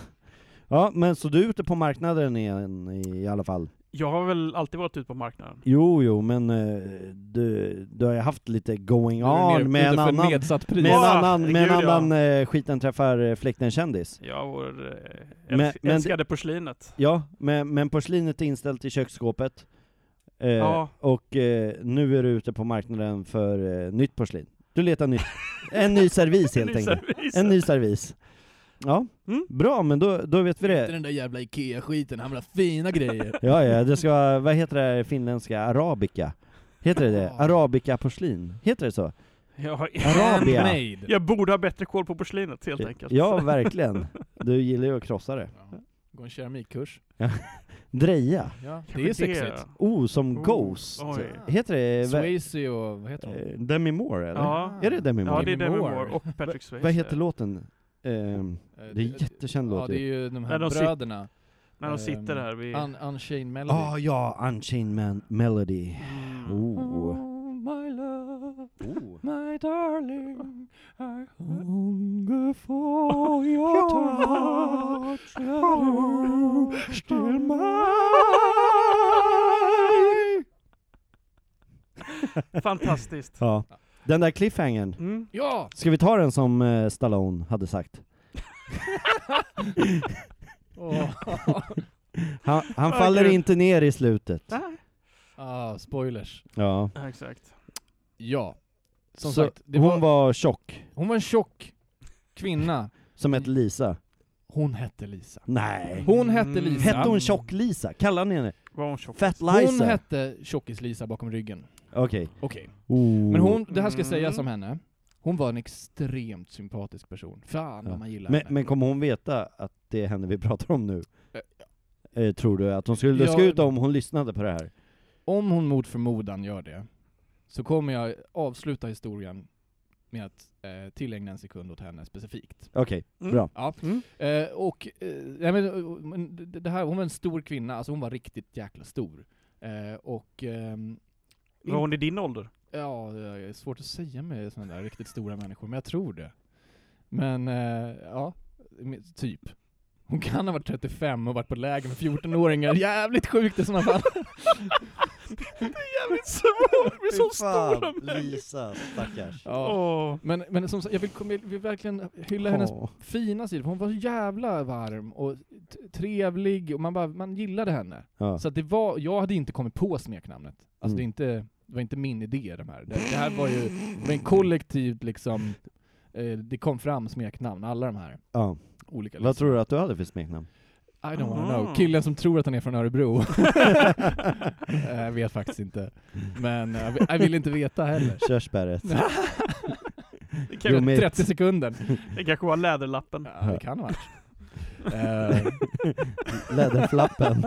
[SPEAKER 3] Ja, men så du är ute på marknaden igen i, i alla fall?
[SPEAKER 1] Jag har väl alltid varit ute på marknaden.
[SPEAKER 3] Jo, jo, men eh, du, du har ju haft lite going
[SPEAKER 4] ner-
[SPEAKER 3] on med en
[SPEAKER 4] för
[SPEAKER 3] annan, med en
[SPEAKER 1] Ja,
[SPEAKER 3] annan, med en
[SPEAKER 1] gud, ja.
[SPEAKER 3] annan eh, skiten träffar eh, fläkten-kändis.
[SPEAKER 1] Ja, vår eh,
[SPEAKER 3] Men-
[SPEAKER 1] älsk,
[SPEAKER 3] men-
[SPEAKER 1] älskade porslinet.
[SPEAKER 3] Ja, men, men porslinet är inställt i köksskåpet. Eh,
[SPEAKER 1] Ja.
[SPEAKER 3] Och eh, nu är du ute på marknaden för eh, nytt porslin. Du letar nytt. En ny servis helt
[SPEAKER 1] En ny
[SPEAKER 3] enkelt.
[SPEAKER 1] servis.
[SPEAKER 3] En ny servis. Ja,
[SPEAKER 1] Mm.
[SPEAKER 3] bra men då, då vet vi
[SPEAKER 4] Inte
[SPEAKER 3] det.
[SPEAKER 4] den där jävla IKEA-skiten, han vill ha fina grejer.
[SPEAKER 3] Ja, ja, det ska vad heter det här finländska? Arabica? Heter det det?
[SPEAKER 4] Ja.
[SPEAKER 3] Arabica porslin? Heter det så? Arabia.
[SPEAKER 4] Handmade.
[SPEAKER 1] jag borde ha bättre koll på porslinet helt enkelt.
[SPEAKER 3] Ja, verkligen. Du gillar ju att krossa det.
[SPEAKER 4] Ja. Gå en keramikkurs.
[SPEAKER 3] Dreja.
[SPEAKER 4] Ja, det är sexigt.
[SPEAKER 3] Oh, som
[SPEAKER 1] Oh,
[SPEAKER 3] Ghost.
[SPEAKER 1] oj.
[SPEAKER 3] Heter det?
[SPEAKER 4] Swayze och, vad heter hon?
[SPEAKER 3] eh, Demi Moore eller?
[SPEAKER 1] Ja.
[SPEAKER 3] Är det Demi Moore?
[SPEAKER 1] Ja, det är
[SPEAKER 4] Demi. Moore
[SPEAKER 1] och Patrick Swayze.
[SPEAKER 3] Vad heter låten? Ehm,
[SPEAKER 4] Eh,
[SPEAKER 3] det är en jättekänd
[SPEAKER 4] Ja,
[SPEAKER 3] låt
[SPEAKER 4] det är
[SPEAKER 3] ju.
[SPEAKER 4] de här
[SPEAKER 1] När de
[SPEAKER 4] bröderna.
[SPEAKER 1] När de
[SPEAKER 4] Ehm,
[SPEAKER 1] sitter där vid...
[SPEAKER 4] Un Unchained Melody.
[SPEAKER 3] Ah ja, Unchained Man Melody.
[SPEAKER 1] Mm.
[SPEAKER 3] Oh.
[SPEAKER 4] my love,
[SPEAKER 3] oh.
[SPEAKER 4] my darling, I hunger for your touch. Still
[SPEAKER 1] Fantastiskt.
[SPEAKER 3] Ja. Den där cliffhangern,
[SPEAKER 1] Mm.
[SPEAKER 4] Ja!
[SPEAKER 3] ska vi ta den som eh, Stallone hade sagt? Han, han faller inte ner i slutet.
[SPEAKER 1] Nej.
[SPEAKER 4] ah, spoilers.
[SPEAKER 3] Ja.
[SPEAKER 1] Ja, exakt.
[SPEAKER 4] Ja. Som
[SPEAKER 3] Så
[SPEAKER 4] sagt, det
[SPEAKER 3] hon
[SPEAKER 4] var,
[SPEAKER 3] var tjock,
[SPEAKER 4] hon var en tjock kvinna.
[SPEAKER 3] som hette Lisa.
[SPEAKER 4] Hon hette Lisa.
[SPEAKER 3] Nej.
[SPEAKER 4] Hon hette
[SPEAKER 1] Mm.
[SPEAKER 4] Lisa.
[SPEAKER 3] Hette hon Tjock-Lisa? Kallade ni henne
[SPEAKER 1] Var hon tjock?
[SPEAKER 3] Fat
[SPEAKER 4] Hon
[SPEAKER 3] Lisa?
[SPEAKER 4] hette Tjockis-Lisa bakom ryggen.
[SPEAKER 3] Okej.
[SPEAKER 4] Okej.
[SPEAKER 3] Oh.
[SPEAKER 4] Men hon, det här ska
[SPEAKER 1] Mm.
[SPEAKER 4] sägas om henne, hon var en extremt sympatisk person. Fan
[SPEAKER 3] Ja.
[SPEAKER 4] vad man gillar
[SPEAKER 3] Men,
[SPEAKER 4] henne.
[SPEAKER 3] men kommer hon veta att det är henne vi pratar om nu?
[SPEAKER 4] Eh,
[SPEAKER 3] Eh, tror du att hon skulle
[SPEAKER 4] Ja.
[SPEAKER 3] luska ut om hon lyssnade på det här?
[SPEAKER 4] Om hon mot förmodan gör det, så kommer jag avsluta historien med att eh, tillägna en sekund åt henne specifikt.
[SPEAKER 3] Okej,
[SPEAKER 1] Mm.
[SPEAKER 3] bra.
[SPEAKER 4] Ja.
[SPEAKER 1] Mm.
[SPEAKER 4] Eh, och, eh, ja, men, eh, men det det här, hon var en stor kvinna, alltså hon var riktigt jäkla stor. Eh, och ehm,
[SPEAKER 1] Var hon i din ålder?
[SPEAKER 4] Ja, det är svårt att säga med sådana där riktigt stora människor, men jag tror det. Men, eh, ja, typ. Hon kan ha varit 35 och varit på läger med 14-åringar. Jävligt sjukt i sådana fall.
[SPEAKER 1] Det är jävligt svårt med så stora människor.
[SPEAKER 3] Lisa, stackars.
[SPEAKER 4] Ja.
[SPEAKER 1] Åh.
[SPEAKER 4] Men, men som sagt, jag vill, jag vill verkligen hylla hennes
[SPEAKER 3] Åh.
[SPEAKER 4] fina sida, för hon var så jävla varm och trevlig, och man, bara, man gillade henne.
[SPEAKER 3] Ja.
[SPEAKER 4] Så att det var, jag hade inte kommit på smeknamnet. Alltså
[SPEAKER 3] Mm.
[SPEAKER 4] det, är inte, det var inte min idé de här. Det, det här var ju det var en kollektivt liksom, eh, det kom fram smeknamn, alla de här
[SPEAKER 3] ja.
[SPEAKER 4] olika
[SPEAKER 3] Vad tror du att du hade för smeknamn?
[SPEAKER 4] I don't wanna
[SPEAKER 1] Aha.
[SPEAKER 4] know. Killen som tror att han är från Örebro. Eh, jag vet faktiskt inte. Men eh, jag vill- jag vill inte veta heller.
[SPEAKER 3] Körsbäret.
[SPEAKER 1] Det, kan,
[SPEAKER 3] men-
[SPEAKER 4] 30 sekunder.
[SPEAKER 1] det kanske var läderlappen.
[SPEAKER 4] Ja, det kan ha varit.
[SPEAKER 3] Läderflappen.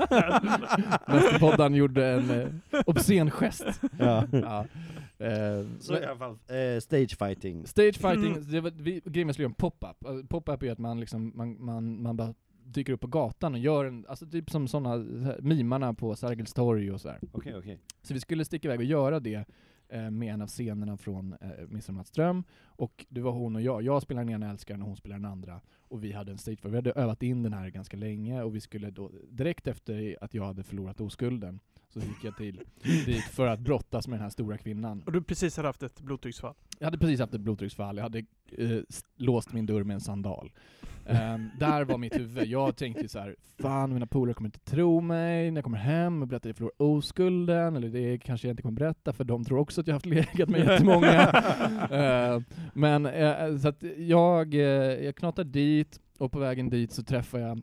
[SPEAKER 4] Mästerpodden gjorde en obscen gest.
[SPEAKER 3] ja.
[SPEAKER 4] Ja. Eh,
[SPEAKER 3] Så i alla fall, eh, stage fighting.
[SPEAKER 4] Stage fighting,
[SPEAKER 1] Mm.
[SPEAKER 4] det var, vi, grejen med att göra en pop-up. Alltså, Pop-up är att man liksom, man, man, man bara dyker upp på gatan och gör en, alltså typ som sådana mimarna på Sergels torg och sådär.
[SPEAKER 3] Okej, okej.
[SPEAKER 4] Så vi skulle sticka iväg och göra det eh, med en av scenerna från eh, Midsommarström, och det var hon och jag. Jag spelade den ena älskaren och hon spelade den andra. Och vi hade en stage Vi hade övat in den här ganska länge, och vi skulle då, direkt efter att jag hade förlorat oskulden, så gick jag till dit för att brottas med den här stora kvinnan.
[SPEAKER 1] Och du precis hade haft ett blodtrycksfall.
[SPEAKER 4] Jag hade precis haft ett blodtrycksfall, jag hade eh, låst min dörr med en sandal. Ehm, där var mitt huvud. Jag tänkte så här: fan mina polare kommer inte tro mig när jag kommer hem och berättar att jag förlorar oskulden, eller det kanske jag inte kommer berätta för de tror också att jag har haft legat med jättemånga. Ehm, men eh, så att jag, eh, jag knatar dit, och på vägen dit så träffar jag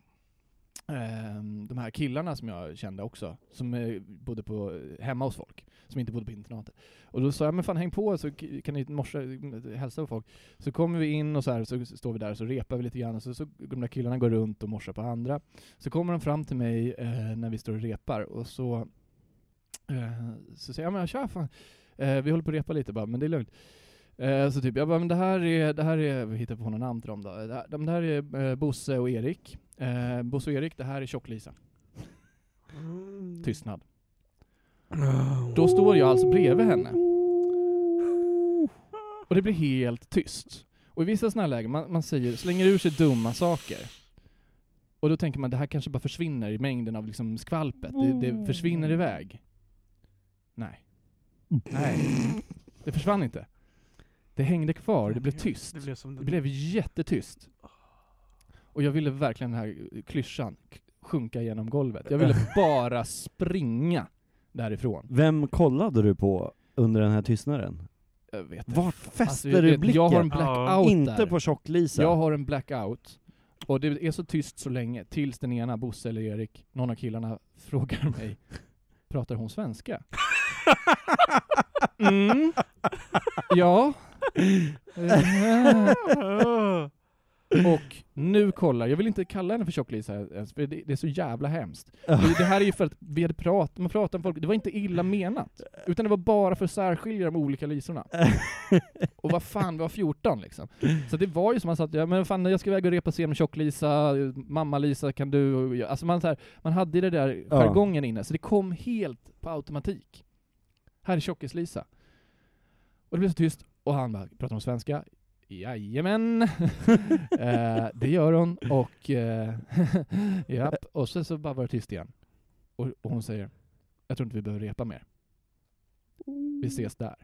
[SPEAKER 4] Ehm, de här killarna som jag kände också, som eh, bodde på, eh, hemma hos folk, som inte bodde på internatet. Och då sa jag, men fan häng på så kan ni morsa, eh, hälsa på folk. Så kommer vi in och så här, så står vi där och så repar vi lite grann, och så, så de där killarna går runt och morsar på andra. Så kommer de fram till mig eh, när vi står och repar, och så, eh, så säger jag, men tja fan, eh, vi håller på att repa lite bara, men det är lugnt. Eh, så typ, jag bara, men det här är, det här är, vi hittar på några namn till dem då. Det här, de- det här är eh, Bosse och Erik. Eh, Bosse och Erik, det här är Tjock-Lisa. Tystnad. Då står jag alltså bredvid henne. Och det blir helt tyst. Och i vissa sådana här lägen, man, man säger, slänger ur sig dumma saker. Och då tänker man, det här kanske bara försvinner i mängden av liksom skvalpet. Det, det försvinner iväg. Nej. Nej. Det försvann inte. Det hängde kvar, det blev tyst.
[SPEAKER 1] Det blev som
[SPEAKER 4] Det blev jättetyst. Och jag ville verkligen den här klyschan sjunka genom golvet. Jag ville bara springa därifrån.
[SPEAKER 3] Vem kollade du på under den här tystnaden?
[SPEAKER 4] Jag vet
[SPEAKER 3] Vart
[SPEAKER 4] inte.
[SPEAKER 3] fäster
[SPEAKER 4] Alltså, jag
[SPEAKER 3] du blicken?
[SPEAKER 4] Jag har en blackout
[SPEAKER 3] Inte
[SPEAKER 4] där.
[SPEAKER 3] på Tjock-Lisa?
[SPEAKER 4] Jag har en blackout. Och det är så tyst så länge, tills den ena, Bosse eller Erik, någon av killarna frågar mig, pratar hon svenska? mm. Ja. Och nu kollar, jag vill inte kalla henne för Tjock-Lisa ens, för det, det är så jävla hemskt. Det, här är ju för att vi hade pratat, man pratade med folk, det var inte illa menat. Utan det var bara för att särskilja de olika lisorna. Och vad fan, vi var 14 liksom. Så det var ju som man sa, att, ja, men fan jag ska iväg och repa scen med Tjock-Lisa, mamma-Lisa kan du, alltså man, så här, man hade det där
[SPEAKER 3] Ja.
[SPEAKER 4] jargongen inne, så det kom helt på automatik. Här är Tjockis-Lisa. Och det blev så tyst, och han bara, pratar hon svenska? Jajamän! eh, det gör hon, och eh, japp, och sen så bara var det tyst igen. Och, och hon säger, jag tror inte vi behöver repa mer. Vi ses där.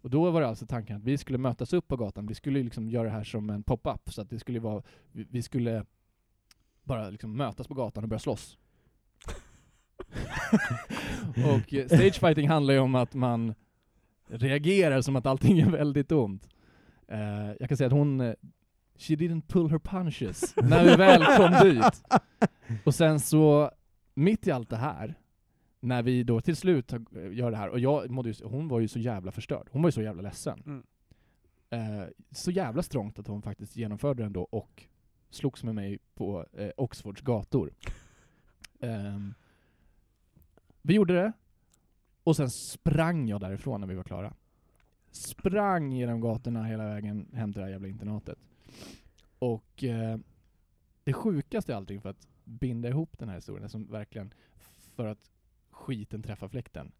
[SPEAKER 4] Och då var det alltså tanken att vi skulle mötas upp på gatan, vi skulle liksom göra det här som en pop-up, så att det skulle vara, vi, vi skulle bara liksom mötas på gatan och börja slåss. och eh, stagefighting handlar ju om att man reagerar som att allting är väldigt ont. Eh, jag kan säga att hon, eh, she didn't pull her punches när vi väl kom dit. Och sen så, mitt i allt det här, när vi då till slut har- gör det här, och jag mådde ju, hon var ju så jävla förstörd. Hon var ju så jävla ledsen.
[SPEAKER 1] Mm.
[SPEAKER 4] Eh, så jävla strångt att hon faktiskt genomförde den då och slogs med mig på eh, Oxfords gator. Ehm, vi gjorde det, och sen sprang jag därifrån när vi var klara. Sprang genom gatorna hela vägen hem till det här jävla internatet. Och eh, det sjukaste i allting för att binda ihop den här historien, som verkligen för att skiten träffar fläkten.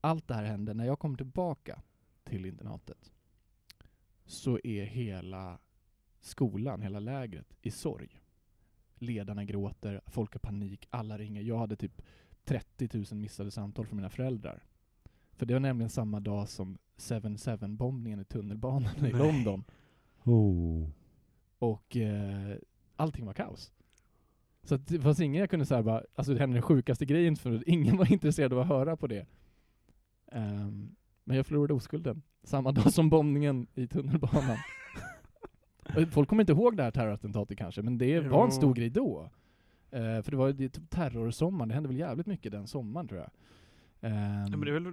[SPEAKER 4] Allt det här hände när jag kom tillbaka till internatet. Så är hela skolan, hela lägret i sorg. Ledarna gråter, folk har panik, alla ringer. Jag hade typ 30 000 missade samtal från mina föräldrar. För det var nämligen samma dag som 7-7-bombningen i tunnelbanan i
[SPEAKER 1] Nej.
[SPEAKER 4] London.
[SPEAKER 3] Oh.
[SPEAKER 4] Och eh, allting var kaos. Så att det fanns ingen jag kunde säga bara, alltså det hände den sjukaste grejen för ingen var intresserad av att höra på det. Ehm, men jag förlorade oskulden. Samma dag som bombningen i tunnelbanan. Folk kommer inte ihåg det här terrorattentatet kanske, men det var en
[SPEAKER 1] Jo.
[SPEAKER 4] stor grej då. Eh, för det var ju det typ terrorsommaren, det hände väl jävligt mycket den sommaren tror jag. Ehm,
[SPEAKER 1] Ja, men det är väl,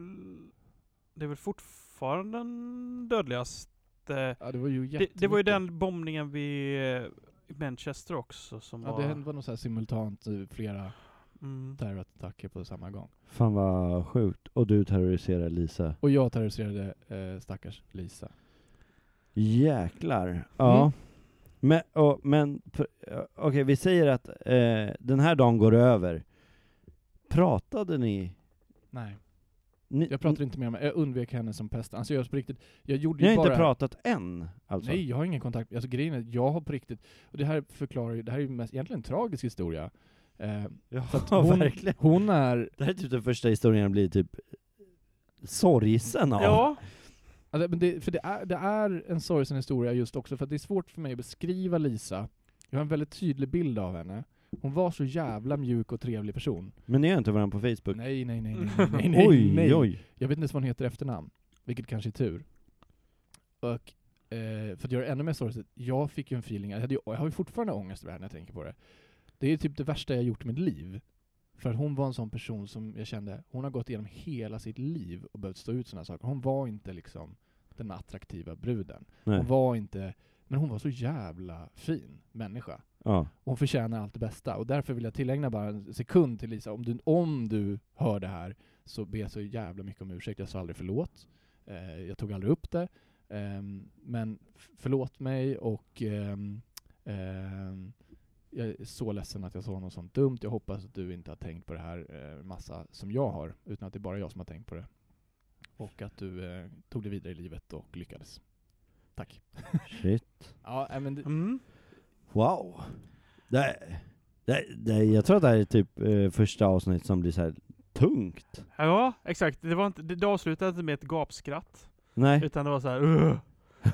[SPEAKER 1] det är väl fortfarande den dödligaste...
[SPEAKER 4] ja, det var ju
[SPEAKER 1] Det, det var ju den bombningen vid eh, Manchester också som
[SPEAKER 4] Ja,
[SPEAKER 1] var...
[SPEAKER 4] det var nog så simultant flera
[SPEAKER 1] Mm.
[SPEAKER 4] terrorattacker på samma gång.
[SPEAKER 3] Fan vad sjukt. Och du terroriserar Lisa.
[SPEAKER 4] Och jag terroriserade eh, stackars Lisa.
[SPEAKER 3] Jäklar. Ja.
[SPEAKER 4] Mm.
[SPEAKER 3] Men, och, men ja, okej, vi säger att eh, den här dagen går över. Pratade ni?
[SPEAKER 4] Nej.
[SPEAKER 3] Ni
[SPEAKER 4] Jag pratade inte med henne, jag undvek henne som pest. Alltså jag på riktigt, jag gjorde
[SPEAKER 3] Ni har
[SPEAKER 4] bara...
[SPEAKER 3] inte pratat än? Alltså?
[SPEAKER 4] Nej, jag har ingen kontakt. Alltså grejen är, jag har på riktigt, och det här förklarar ju, det här är ju mest, egentligen en tragisk historia. Eh,
[SPEAKER 3] Ja,
[SPEAKER 4] hon,
[SPEAKER 3] verkligen.
[SPEAKER 4] hon är,
[SPEAKER 3] Det här är typ den första historien jag blir typ sorgsen av.
[SPEAKER 1] Ja,
[SPEAKER 4] alltså, men det, för det är, det är en sorgsen historia just också, för att det är svårt för mig att beskriva Lisa. Jag har en väldigt tydlig bild av henne. Hon var så jävla mjuk och trevlig person.
[SPEAKER 3] Men ni har inte varandra på Facebook?
[SPEAKER 4] Nej, nej, nej, nej, nej, nej,
[SPEAKER 3] oj,
[SPEAKER 4] nej.
[SPEAKER 3] oj.
[SPEAKER 4] Jag vet inte ens vad hon heter i efternamn, vilket kanske är tur. Och eh, för att göra det ännu mer sorgligt, jag fick ju en feeling, jag, hade ju, jag har ju fortfarande ångest över det här när jag tänker på det. Det är typ det värsta jag gjort i mitt liv. För att hon var en sån person som jag kände, hon har gått igenom hela sitt liv och behövt stå ut sådana saker. Hon var inte liksom den attraktiva bruden.
[SPEAKER 3] Nej.
[SPEAKER 4] Hon var inte, men hon var så jävla fin människa.
[SPEAKER 3] Ja.
[SPEAKER 4] Hon förtjänar allt det bästa. Och därför vill jag tillägna bara en sekund till Lisa. Om du, om du hör det här, så ber jag så jävla mycket om ursäkt. Jag sa aldrig förlåt. Eh, jag tog aldrig upp det. Ehm, men förlåt mig och ehm, jag är så ledsen att jag sa något sånt dumt. Jag hoppas att du inte har tänkt på det här eh, massa som jag har, utan att det är bara jag som har tänkt på det. Och att du eh, tog det vidare i livet och lyckades. Tack.
[SPEAKER 3] Shit.
[SPEAKER 4] Ja, men det,
[SPEAKER 1] mm.
[SPEAKER 3] Wow. Det, det, det, jag tror att det här är typ eh, första avsnitt som blir så här tungt.
[SPEAKER 1] ja exakt. Det, var inte, det, det avslutade inte med ett gapskratt.
[SPEAKER 3] Nej,
[SPEAKER 1] Utan det var så här. "Ugh."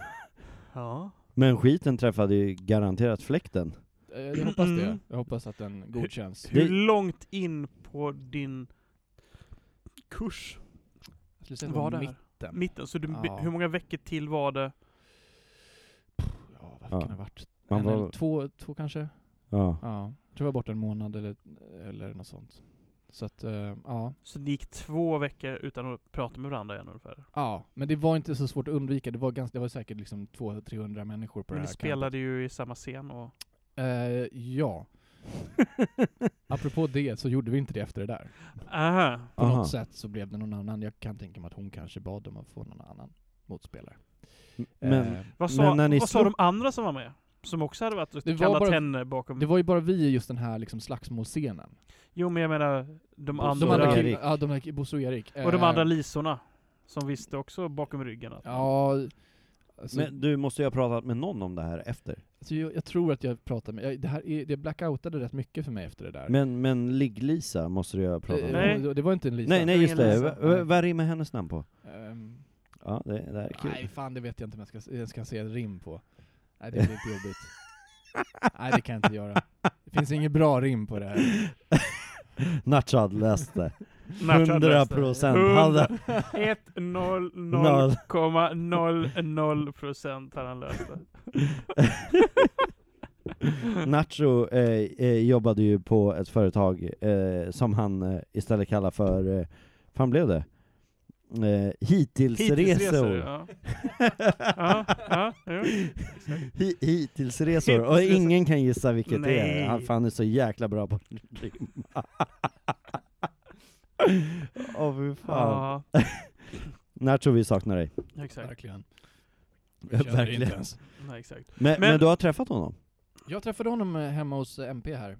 [SPEAKER 1] Ja.
[SPEAKER 3] men skiten träffade ju garanterat fläkten.
[SPEAKER 4] Eh, Jag hoppas det.
[SPEAKER 1] Mm.
[SPEAKER 4] Jag hoppas att den godkänns.
[SPEAKER 1] Hur
[SPEAKER 3] Det-
[SPEAKER 1] långt in på din kurs
[SPEAKER 4] Jag skulle
[SPEAKER 1] var det här?
[SPEAKER 4] mitten.
[SPEAKER 1] Mitten. Så du,
[SPEAKER 4] Ja.
[SPEAKER 1] hur många veckor till var det?
[SPEAKER 4] Ja, vad
[SPEAKER 3] Ja.
[SPEAKER 4] kan det ha varit?
[SPEAKER 3] Man
[SPEAKER 4] en
[SPEAKER 3] var-
[SPEAKER 4] eller två, två kanske?
[SPEAKER 3] Ja.
[SPEAKER 4] Ja. Jag tror jag var borta en månad eller, eller något sånt. Så att, eh, ja.
[SPEAKER 1] Så det gick två veckor utan att prata med varandra igen ungefär?
[SPEAKER 4] Ja, men det var inte så svårt att undvika. Det var, ganska, det var säkert liksom 200-300 människor på
[SPEAKER 1] Men
[SPEAKER 4] det
[SPEAKER 1] ni
[SPEAKER 4] här
[SPEAKER 1] spelade ju i samma scen och...
[SPEAKER 4] campet. Eh, ja. Apropå det så gjorde vi inte det efter det där.
[SPEAKER 1] Aha.
[SPEAKER 4] På
[SPEAKER 3] Aha.
[SPEAKER 4] något sätt så blev det någon annan. Jag kan tänka mig att hon kanske bad om att få någon annan motspelare.
[SPEAKER 3] Men,
[SPEAKER 4] Eh,
[SPEAKER 1] Vad sa,
[SPEAKER 3] Men när ni
[SPEAKER 1] vad sa de andra som var med? Som också hade varit
[SPEAKER 4] Det var
[SPEAKER 1] kallat
[SPEAKER 4] bara-
[SPEAKER 1] henne bakom...
[SPEAKER 4] det var ju bara vi i just den här liksom slagsmålscenen.
[SPEAKER 1] Jo men jag menar, de
[SPEAKER 3] Bosse
[SPEAKER 1] andra...
[SPEAKER 4] De andra,
[SPEAKER 3] Erik.
[SPEAKER 4] ja, de där, Bosse och Erik.
[SPEAKER 1] Och de
[SPEAKER 4] Eh,
[SPEAKER 1] andra lisorna. Som visste också bakom ryggen att...
[SPEAKER 4] Ja, alltså,
[SPEAKER 3] men du måste ju ha pratat med någon om det här efter.
[SPEAKER 4] alltså jag, jag tror att jag pratade med, jag, det här är, det blackoutade rätt mycket för mig efter det där.
[SPEAKER 3] Men, men Ligg-Lisa måste du ju ha pratat
[SPEAKER 4] Eh,
[SPEAKER 3] med.
[SPEAKER 1] Nej.
[SPEAKER 4] Det var inte en Lisa.
[SPEAKER 3] Nej, nej just det. V- Vad rimmar hennes namn på?
[SPEAKER 4] Ehm,
[SPEAKER 3] Ja, det, det här är kul.
[SPEAKER 4] nej, fan det vet jag inte om jag ska, jag ska se ett rim på. Nej, det blir lite jobbigt. nej, det kan jag inte göra. Det finns inget bra rim på det här.
[SPEAKER 3] Nacho hade läst det.
[SPEAKER 1] Nacho hade
[SPEAKER 3] 100
[SPEAKER 1] läst det.
[SPEAKER 3] procent.
[SPEAKER 1] 100, 1, 0, 0,
[SPEAKER 3] Noll.
[SPEAKER 1] 0, 0 procent har han löst det.
[SPEAKER 3] Nacho eh, eh, jobbade ju på ett företag eh, som han eh, istället kallar för, eh, fan blev det? Eh, Hittills-resor.
[SPEAKER 1] Hittilsresor, ja. ja, ja, jo.
[SPEAKER 3] Hi- Hittills-resor, och ingen kan gissa vilket det
[SPEAKER 1] Nej.
[SPEAKER 3] är. Han, för han är så jäkla bra på att rimma. Åh fy fan.
[SPEAKER 1] Ja,
[SPEAKER 3] Nacho, vi saknar dig.
[SPEAKER 1] exakt.
[SPEAKER 4] Verkligen.
[SPEAKER 3] Verkligen.
[SPEAKER 4] inte ens.
[SPEAKER 1] Nej, exakt.
[SPEAKER 3] Men, men,
[SPEAKER 1] Men-
[SPEAKER 3] du har träffat honom?
[SPEAKER 4] Jag träffade honom eh, hemma hos eh, MP här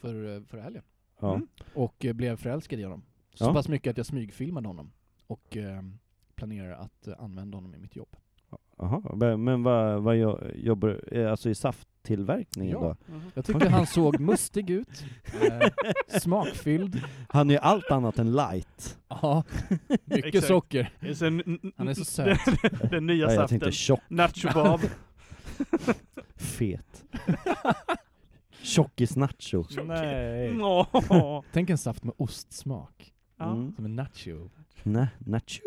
[SPEAKER 4] för, eh, förra helgen.
[SPEAKER 3] Ja.
[SPEAKER 1] Mm.
[SPEAKER 4] Och blev förälskad i honom. Så
[SPEAKER 3] Ja.
[SPEAKER 4] pass mycket att jag smygfilmade honom. Och eh, planerar att eh, använda honom i mitt jobb.
[SPEAKER 3] Jaha, men- vad, vad jo- jobbar eh, alltså i safttillverkningen
[SPEAKER 4] Ja.
[SPEAKER 3] då?
[SPEAKER 1] Mhm.
[SPEAKER 4] Jag tyckte han såg mustig ut, eh, smakfylld.
[SPEAKER 3] Han är ju allt annat än light.
[SPEAKER 4] Ja, mycket
[SPEAKER 1] Exakt.
[SPEAKER 4] socker. Han är så söt.
[SPEAKER 1] Den, den nya
[SPEAKER 3] Ja, jag
[SPEAKER 1] saften.
[SPEAKER 3] tänkte tjock, fet. Tjockis-nacho.
[SPEAKER 1] Nej.
[SPEAKER 4] Tänk en saft med ostsmak.
[SPEAKER 1] Ja.
[SPEAKER 3] Mm.
[SPEAKER 4] Som en nacho.
[SPEAKER 3] Nej, nacho.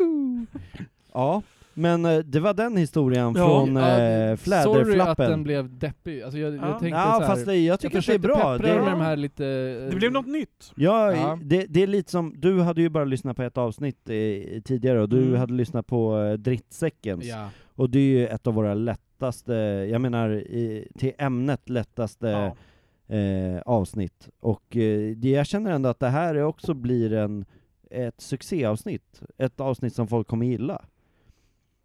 [SPEAKER 3] Ja, men eh, det var den historien
[SPEAKER 1] Ja,
[SPEAKER 3] från
[SPEAKER 4] Ja,
[SPEAKER 3] eh,
[SPEAKER 4] Sorry att
[SPEAKER 3] fläderflappen.
[SPEAKER 4] den blev deppig. Alltså jag,
[SPEAKER 1] Ja.
[SPEAKER 4] jag tänkte
[SPEAKER 3] Ja,
[SPEAKER 4] så här,
[SPEAKER 3] fast det, jag tycker att det är
[SPEAKER 4] försökte
[SPEAKER 3] bra.
[SPEAKER 4] peppra
[SPEAKER 3] Det,
[SPEAKER 4] med de här lite... eh,
[SPEAKER 1] Det blev något nytt.
[SPEAKER 3] ja,
[SPEAKER 4] Ja.
[SPEAKER 3] Det, det är lite som, du hade ju bara lyssnat på ett avsnitt eh, tidigare, och du
[SPEAKER 1] Mm.
[SPEAKER 3] hade lyssnat på eh, Drittsäckens.
[SPEAKER 4] Ja.
[SPEAKER 3] Och det är ju ett av våra lättaste, jag menar i, till ämnet lättaste
[SPEAKER 1] Ja.
[SPEAKER 3] eh, avsnitt. Och eh, det, jag känner ändå att det här är också blir en, ett succéavsnitt. Ett avsnitt som folk kommer gilla.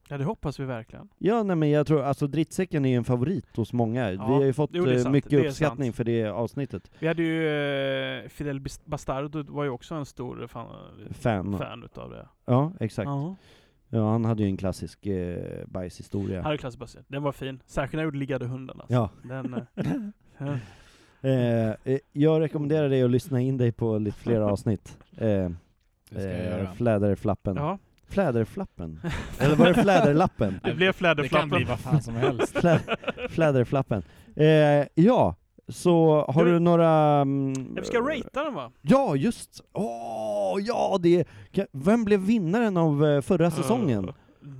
[SPEAKER 1] ja, det hoppas vi verkligen.
[SPEAKER 3] Ja, nej men jag tror, alltså Drittsäcken är ju en favorit hos många. Vi har ju fått
[SPEAKER 1] jo,
[SPEAKER 3] eh, mycket
[SPEAKER 1] Det
[SPEAKER 3] uppskattning för det avsnittet.
[SPEAKER 1] Vi hade ju eh, Fidel Bastardo var ju också en stor fan,
[SPEAKER 3] Fan.
[SPEAKER 1] fan utav det.
[SPEAKER 3] Ja, exakt.
[SPEAKER 1] Ja.
[SPEAKER 3] Ja, han hade ju en klassisk eh, bajshistoria.
[SPEAKER 1] Han hade klassbaserat. Den var fin. Särskilt när jag gjorde Liggade hunden alltså.
[SPEAKER 3] Ja.
[SPEAKER 1] Den, eh, ja.
[SPEAKER 3] Eh, eh, jag rekommenderar dig att lyssna in dig på lite fler avsnitt.
[SPEAKER 4] Det ska jag
[SPEAKER 3] eh,
[SPEAKER 4] göra.
[SPEAKER 3] Fläderflappen.
[SPEAKER 1] ja.
[SPEAKER 3] Fläderflappen? Eller var det Fläderlappen?
[SPEAKER 1] Det blev
[SPEAKER 4] Det kan
[SPEAKER 1] fläderflappen.
[SPEAKER 4] bli vad fan som helst.
[SPEAKER 3] Flä, fläderflappen. Eh, ja, så har
[SPEAKER 1] Du-
[SPEAKER 3] du några... mm,
[SPEAKER 1] vi ska ratea den va?
[SPEAKER 3] Ja, just! Åh, ja det... Vem blev vinnaren av eh, förra säsongen?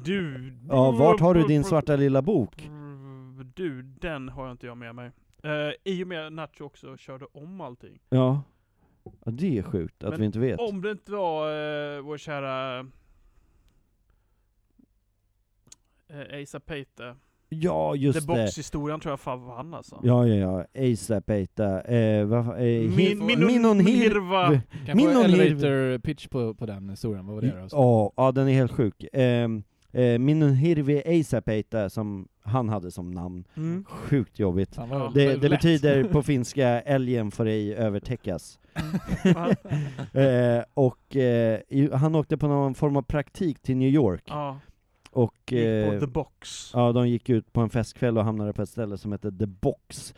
[SPEAKER 1] Du.
[SPEAKER 3] Ja, vart har du din svarta lilla bok?
[SPEAKER 1] Du, den har jag inte jag med mig. Uh, I och med att Nacho också körde om allting.
[SPEAKER 3] Ja. Ja det är sjukt att
[SPEAKER 1] Men
[SPEAKER 3] vi inte vet.
[SPEAKER 1] Om det inte var uh, vår kära uh, Asa Peite.
[SPEAKER 3] Ja, just
[SPEAKER 1] The
[SPEAKER 3] det.
[SPEAKER 1] Box-historien tror jag fan vann alltså.
[SPEAKER 3] Ja, ja, ja. ASAP Eita. Eh, vad fan, eh,
[SPEAKER 1] Min,
[SPEAKER 3] Hir-
[SPEAKER 1] min,
[SPEAKER 3] Minon Hir-
[SPEAKER 1] Hirva.
[SPEAKER 4] Kan jag få
[SPEAKER 3] Nir-
[SPEAKER 4] elevator pitch på, på den historien? Vad var det då?
[SPEAKER 3] Ja, ja, den är helt sjuk. Eh, eh, Minun Hirvi ASAP Eita, som han hade som namn.
[SPEAKER 1] Mm.
[SPEAKER 3] Sjukt jobbigt.
[SPEAKER 1] Ja.
[SPEAKER 3] Det, det betyder på finska 'älgen får ej övertäckas' eh, Och eh, han åkte på någon form av praktik till New York,
[SPEAKER 1] ja,
[SPEAKER 3] och eh,
[SPEAKER 1] på The Box.
[SPEAKER 3] ja, de gick ut på en festkväll och hamnade på ett ställe som heter The Box,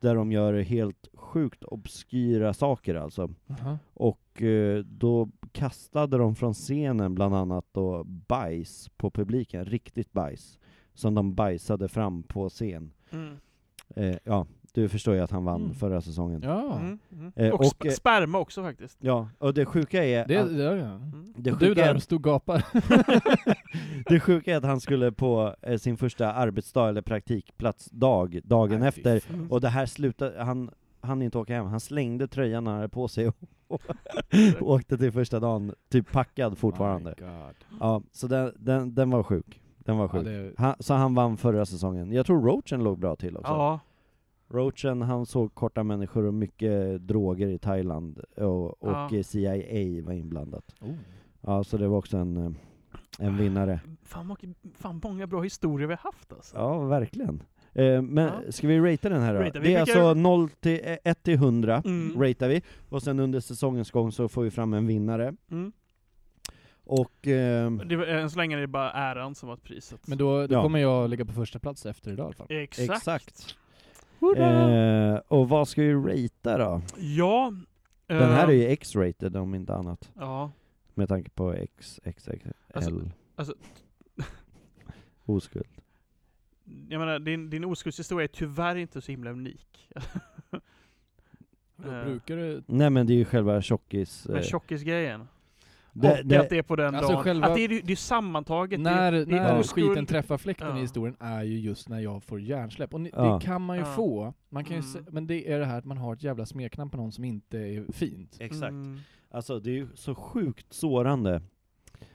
[SPEAKER 3] där de gör helt sjukt obskyra saker alltså.
[SPEAKER 4] Aha.
[SPEAKER 3] Och eh, då kastade de från scenen bland annat då bajs på publiken, riktigt bajs, som de bajsade fram på scen.
[SPEAKER 1] Mm.
[SPEAKER 3] Eh, ja, du förstår ju att han vann
[SPEAKER 4] Mm.
[SPEAKER 3] förra säsongen.
[SPEAKER 4] Ja,
[SPEAKER 1] Mm. Mm.
[SPEAKER 3] Eh,
[SPEAKER 1] och
[SPEAKER 3] och,
[SPEAKER 1] sp-
[SPEAKER 3] eh,
[SPEAKER 1] sperma också faktiskt.
[SPEAKER 3] Ja, och det sjuka är,
[SPEAKER 4] det,
[SPEAKER 3] att,
[SPEAKER 4] det, ja.
[SPEAKER 1] Mm.
[SPEAKER 3] det,
[SPEAKER 4] Du
[SPEAKER 3] sjuka
[SPEAKER 4] där
[SPEAKER 3] är
[SPEAKER 4] stod gapar.
[SPEAKER 3] det sjuka är att han skulle på eh, sin första arbetsdag eller praktikplatsdag dagen
[SPEAKER 4] Nej,
[SPEAKER 3] efter, och det här slutade, han han inte åka hem, han slängde tröjan han hade på sig och, och åkte till första dagen, typ packad fortfarande. Ja, så den, den, den var sjuk. Den var
[SPEAKER 4] Ja,
[SPEAKER 3] sjuk.
[SPEAKER 4] det,
[SPEAKER 3] Han, så han vann förra säsongen. Jag tror Roachen låg bra till också.
[SPEAKER 1] Ja,
[SPEAKER 3] Roachen, han såg korta människor och mycket droger i Thailand, och, och
[SPEAKER 1] Ja.
[SPEAKER 3] CIA var inblandat.
[SPEAKER 4] oh.
[SPEAKER 3] Ja, så det var också en, en vinnare.
[SPEAKER 1] fan, fan många bra historier vi har haft alltså.
[SPEAKER 3] Ja, verkligen. Eh, men
[SPEAKER 1] Ja.
[SPEAKER 3] ska vi ratea den här då?
[SPEAKER 1] Ratea. Vi
[SPEAKER 3] Det är
[SPEAKER 1] brukar-
[SPEAKER 3] alltså 0 till, eh, 1 till 100,
[SPEAKER 1] Mm.
[SPEAKER 3] ratear vi. Och sen under säsongens gång så får vi fram en vinnare.
[SPEAKER 1] Mm.
[SPEAKER 3] Och... ehm,
[SPEAKER 1] Det, var- än så länge är det bara äran som var priset.
[SPEAKER 4] Men då, då
[SPEAKER 3] Ja.
[SPEAKER 4] kommer jag ligga på första plats efter idag i alla fall.
[SPEAKER 1] Exakt.
[SPEAKER 3] Exakt. Eh, och vad ska vi ratea då?
[SPEAKER 1] Ja.
[SPEAKER 3] Den här
[SPEAKER 1] eh,
[SPEAKER 3] är ju X-rated om inte annat.
[SPEAKER 1] Ja.
[SPEAKER 3] Med tanke på X, X, X, L.
[SPEAKER 1] Alltså- alltså-
[SPEAKER 3] Oskuld.
[SPEAKER 1] Jag menar, din, din oskuldshistoria är tyvärr inte så himla unik.
[SPEAKER 4] Då
[SPEAKER 1] Eh.
[SPEAKER 4] brukar det...
[SPEAKER 3] Nej men det är ju själva tjockis...
[SPEAKER 1] Med
[SPEAKER 3] Eh,
[SPEAKER 1] tjockisgrejen.
[SPEAKER 3] Det-
[SPEAKER 1] och
[SPEAKER 3] det-
[SPEAKER 1] att det är på den
[SPEAKER 4] Alltså
[SPEAKER 1] dagen.
[SPEAKER 4] själva-
[SPEAKER 1] Att det är, det är sammantaget.
[SPEAKER 4] När,
[SPEAKER 1] det, det är
[SPEAKER 4] när
[SPEAKER 1] oskuld.
[SPEAKER 4] skiten träffar fläkten
[SPEAKER 1] Ja.
[SPEAKER 4] i historien är ju just när jag får hjärnsläpp. Och ni,
[SPEAKER 3] Ja.
[SPEAKER 4] det kan man ju
[SPEAKER 1] Ja.
[SPEAKER 4] få, man kan ju
[SPEAKER 1] Mm.
[SPEAKER 4] se, men det är det här att man har ett jävla smeknamn på någon som inte är fint.
[SPEAKER 3] Exakt.
[SPEAKER 1] Mm.
[SPEAKER 3] Alltså det är ju så sjukt sårande.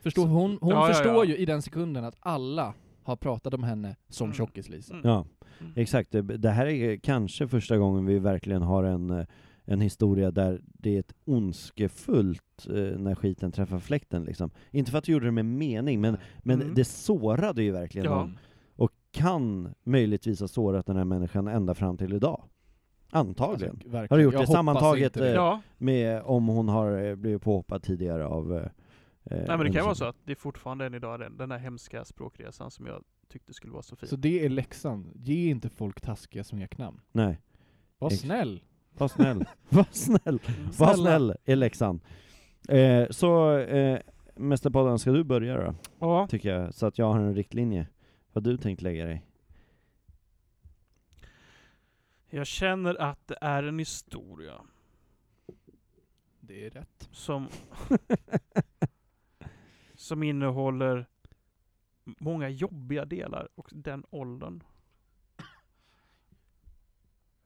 [SPEAKER 4] Förstår, hon hon
[SPEAKER 1] Ja, ja,
[SPEAKER 4] förstår
[SPEAKER 1] ja.
[SPEAKER 4] ju i den sekunden att alla har pratat om henne som
[SPEAKER 1] Mm.
[SPEAKER 4] tjockis-Lisa.
[SPEAKER 1] Mm.
[SPEAKER 3] Ja,
[SPEAKER 1] Mm.
[SPEAKER 3] exakt. Det, här är kanske första gången vi verkligen har en, eh, en historia där det är ett ondskefullt eh, när skiten träffar fläkten liksom. Inte för att du gjorde det med mening, men, men
[SPEAKER 1] Mm.
[SPEAKER 3] det sårade ju verkligen
[SPEAKER 1] Ja.
[SPEAKER 3] någon. Och kan möjligtvis ha sårat den här människan ända fram till idag. Antagligen.
[SPEAKER 4] Alltså.
[SPEAKER 3] Har du gjort
[SPEAKER 4] Jag
[SPEAKER 3] det sammantaget,
[SPEAKER 4] det.
[SPEAKER 3] eh, Med om hon har blivit påhoppad tidigare av... eh,
[SPEAKER 1] nej men det kan vara så att det är fortfarande än idag den, den här hemska språkresan som jag tyckte skulle vara så fin.
[SPEAKER 4] Så det är läxan, ge inte folk taskiga smeknamn.
[SPEAKER 3] Nej,
[SPEAKER 4] Var
[SPEAKER 3] Ex-
[SPEAKER 4] snäll!
[SPEAKER 3] var snäll. var snäll. Var snäll är läxan. Eh, så, eh, Mästerpodden, ska du börja då?
[SPEAKER 1] Ja,
[SPEAKER 3] Tycker jag, så att jag har en riktlinje. Vad du tänkt lägga dig?
[SPEAKER 1] jag känner att det är en historia
[SPEAKER 4] Det är rätt.
[SPEAKER 1] som, som innehåller många jobbiga delar och den åldern.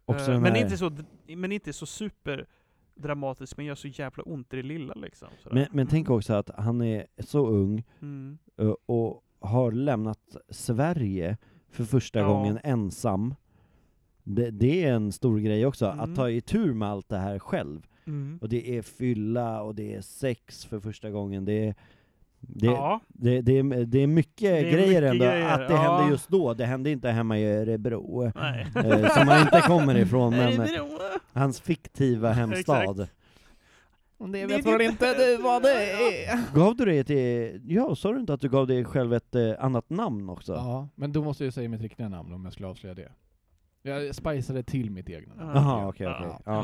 [SPEAKER 3] Den
[SPEAKER 1] men,
[SPEAKER 3] här-
[SPEAKER 1] inte så, men inte så superdramatiskt, men gör så jävla ont i det lilla liksom.
[SPEAKER 3] Men, men tänk också att han är så ung
[SPEAKER 1] Mm.
[SPEAKER 3] eh, och har lämnat Sverige för första
[SPEAKER 1] Ja.
[SPEAKER 3] gången ensam. Det, det är en stor grej också,
[SPEAKER 1] Mm.
[SPEAKER 3] att ta itu med allt det här själv.
[SPEAKER 1] Mm.
[SPEAKER 3] Och det är fylla och det är sex för första gången. Det är, det,
[SPEAKER 1] ja,
[SPEAKER 3] det, det, är, det är mycket
[SPEAKER 1] Det är
[SPEAKER 3] grejer
[SPEAKER 1] mycket
[SPEAKER 3] ändå,
[SPEAKER 1] grejer,
[SPEAKER 3] att det
[SPEAKER 1] ja.
[SPEAKER 3] hände just då. Det hände inte hemma i Örebro,
[SPEAKER 1] nej.
[SPEAKER 3] eh, som han inte kommer ifrån, men eh, hans fiktiva hemstad.
[SPEAKER 4] Det
[SPEAKER 1] Det-
[SPEAKER 4] vet
[SPEAKER 1] det-
[SPEAKER 4] väl inte du vad det är?
[SPEAKER 3] Gav du det till, ja, sa du inte att du gav dig själv ett eh, annat namn också?
[SPEAKER 4] Ja, men då måste jag säga mitt riktiga namn om jag skulle avslöja det. Jag spiceade till mitt egna namn.
[SPEAKER 3] Jaha, okej, okej.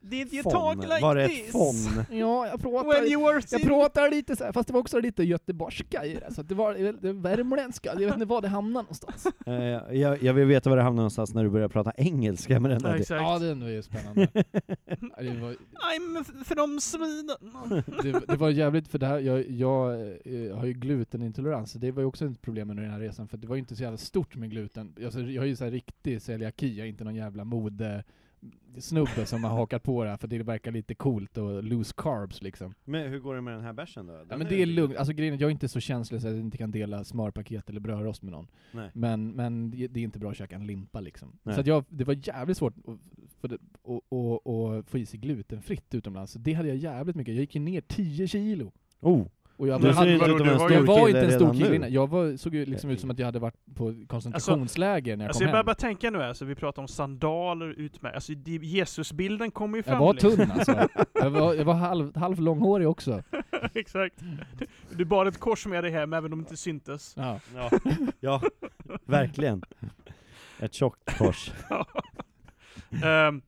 [SPEAKER 3] Ja.
[SPEAKER 1] Did you
[SPEAKER 3] Fon.
[SPEAKER 1] talk like
[SPEAKER 3] Var det ett
[SPEAKER 1] this?
[SPEAKER 3] fon?
[SPEAKER 4] Ja, jag
[SPEAKER 1] When
[SPEAKER 4] pratar,
[SPEAKER 1] you were
[SPEAKER 4] jag pratar lite så här, fast det var också lite göteborgska i det, så det var det värmländska, jag vet inte var det hamnar någonstans.
[SPEAKER 3] Eh, jag, jag vill veta var det hamnar någonstans när du börjar prata engelska med den
[SPEAKER 1] Ja,
[SPEAKER 3] där.
[SPEAKER 1] exakt.
[SPEAKER 4] Ja, den var ju spännande. Ja, Det var,
[SPEAKER 1] I'm from Sweden.
[SPEAKER 4] det, det var jävligt, för det här, jag, jag eh, har ju glutenintolerans, så det var ju också ett problem under den här resan, för det var ju inte så jävla stort med gluten. Alltså, jag har ju så här riktig celiaki, jag är inte någon jävla mode snubbe som har hakat på det här, för det verkar lite coolt och loose carbs liksom.
[SPEAKER 3] Men hur går det med den här bärsen då?
[SPEAKER 4] Ja,
[SPEAKER 3] Den
[SPEAKER 4] men det är lugnt, alltså grejen är jag är inte så känslig så att jag inte kan dela smörpaket eller brödrost med någon.
[SPEAKER 3] Nej.
[SPEAKER 4] Men, men det är inte bra att käka en limpa liksom.
[SPEAKER 3] Nej.
[SPEAKER 4] Så att jag, det var jävligt svårt att, att, att få i sig glutenfritt utomlands. Så det hade jag jävligt mycket. Jag gick ju ner 10 kilo.
[SPEAKER 3] Oh,
[SPEAKER 4] Och jag,
[SPEAKER 3] du
[SPEAKER 1] hade-
[SPEAKER 3] inte
[SPEAKER 1] var ju-
[SPEAKER 4] jag var inte en stor kille innan. Jag var, såg ju liksom ut som att jag hade varit på koncentrationsläger när jag
[SPEAKER 1] Alltså
[SPEAKER 4] kom
[SPEAKER 1] jag börjar
[SPEAKER 4] hem.
[SPEAKER 1] bara tänka nu, alltså, vi pratar om sandaler, utmärkt. Alltså Jesusbilden kommer ju fram.
[SPEAKER 4] Jag var
[SPEAKER 1] liksom.
[SPEAKER 4] tunn alltså. Jag var, jag var halv, halv långhårig också.
[SPEAKER 1] Exakt. Du, du bar ett kors med dig hem, även om det inte syntes.
[SPEAKER 4] Ja.
[SPEAKER 3] Ja, ja verkligen. Ett tjockt kors.
[SPEAKER 1] Ehm,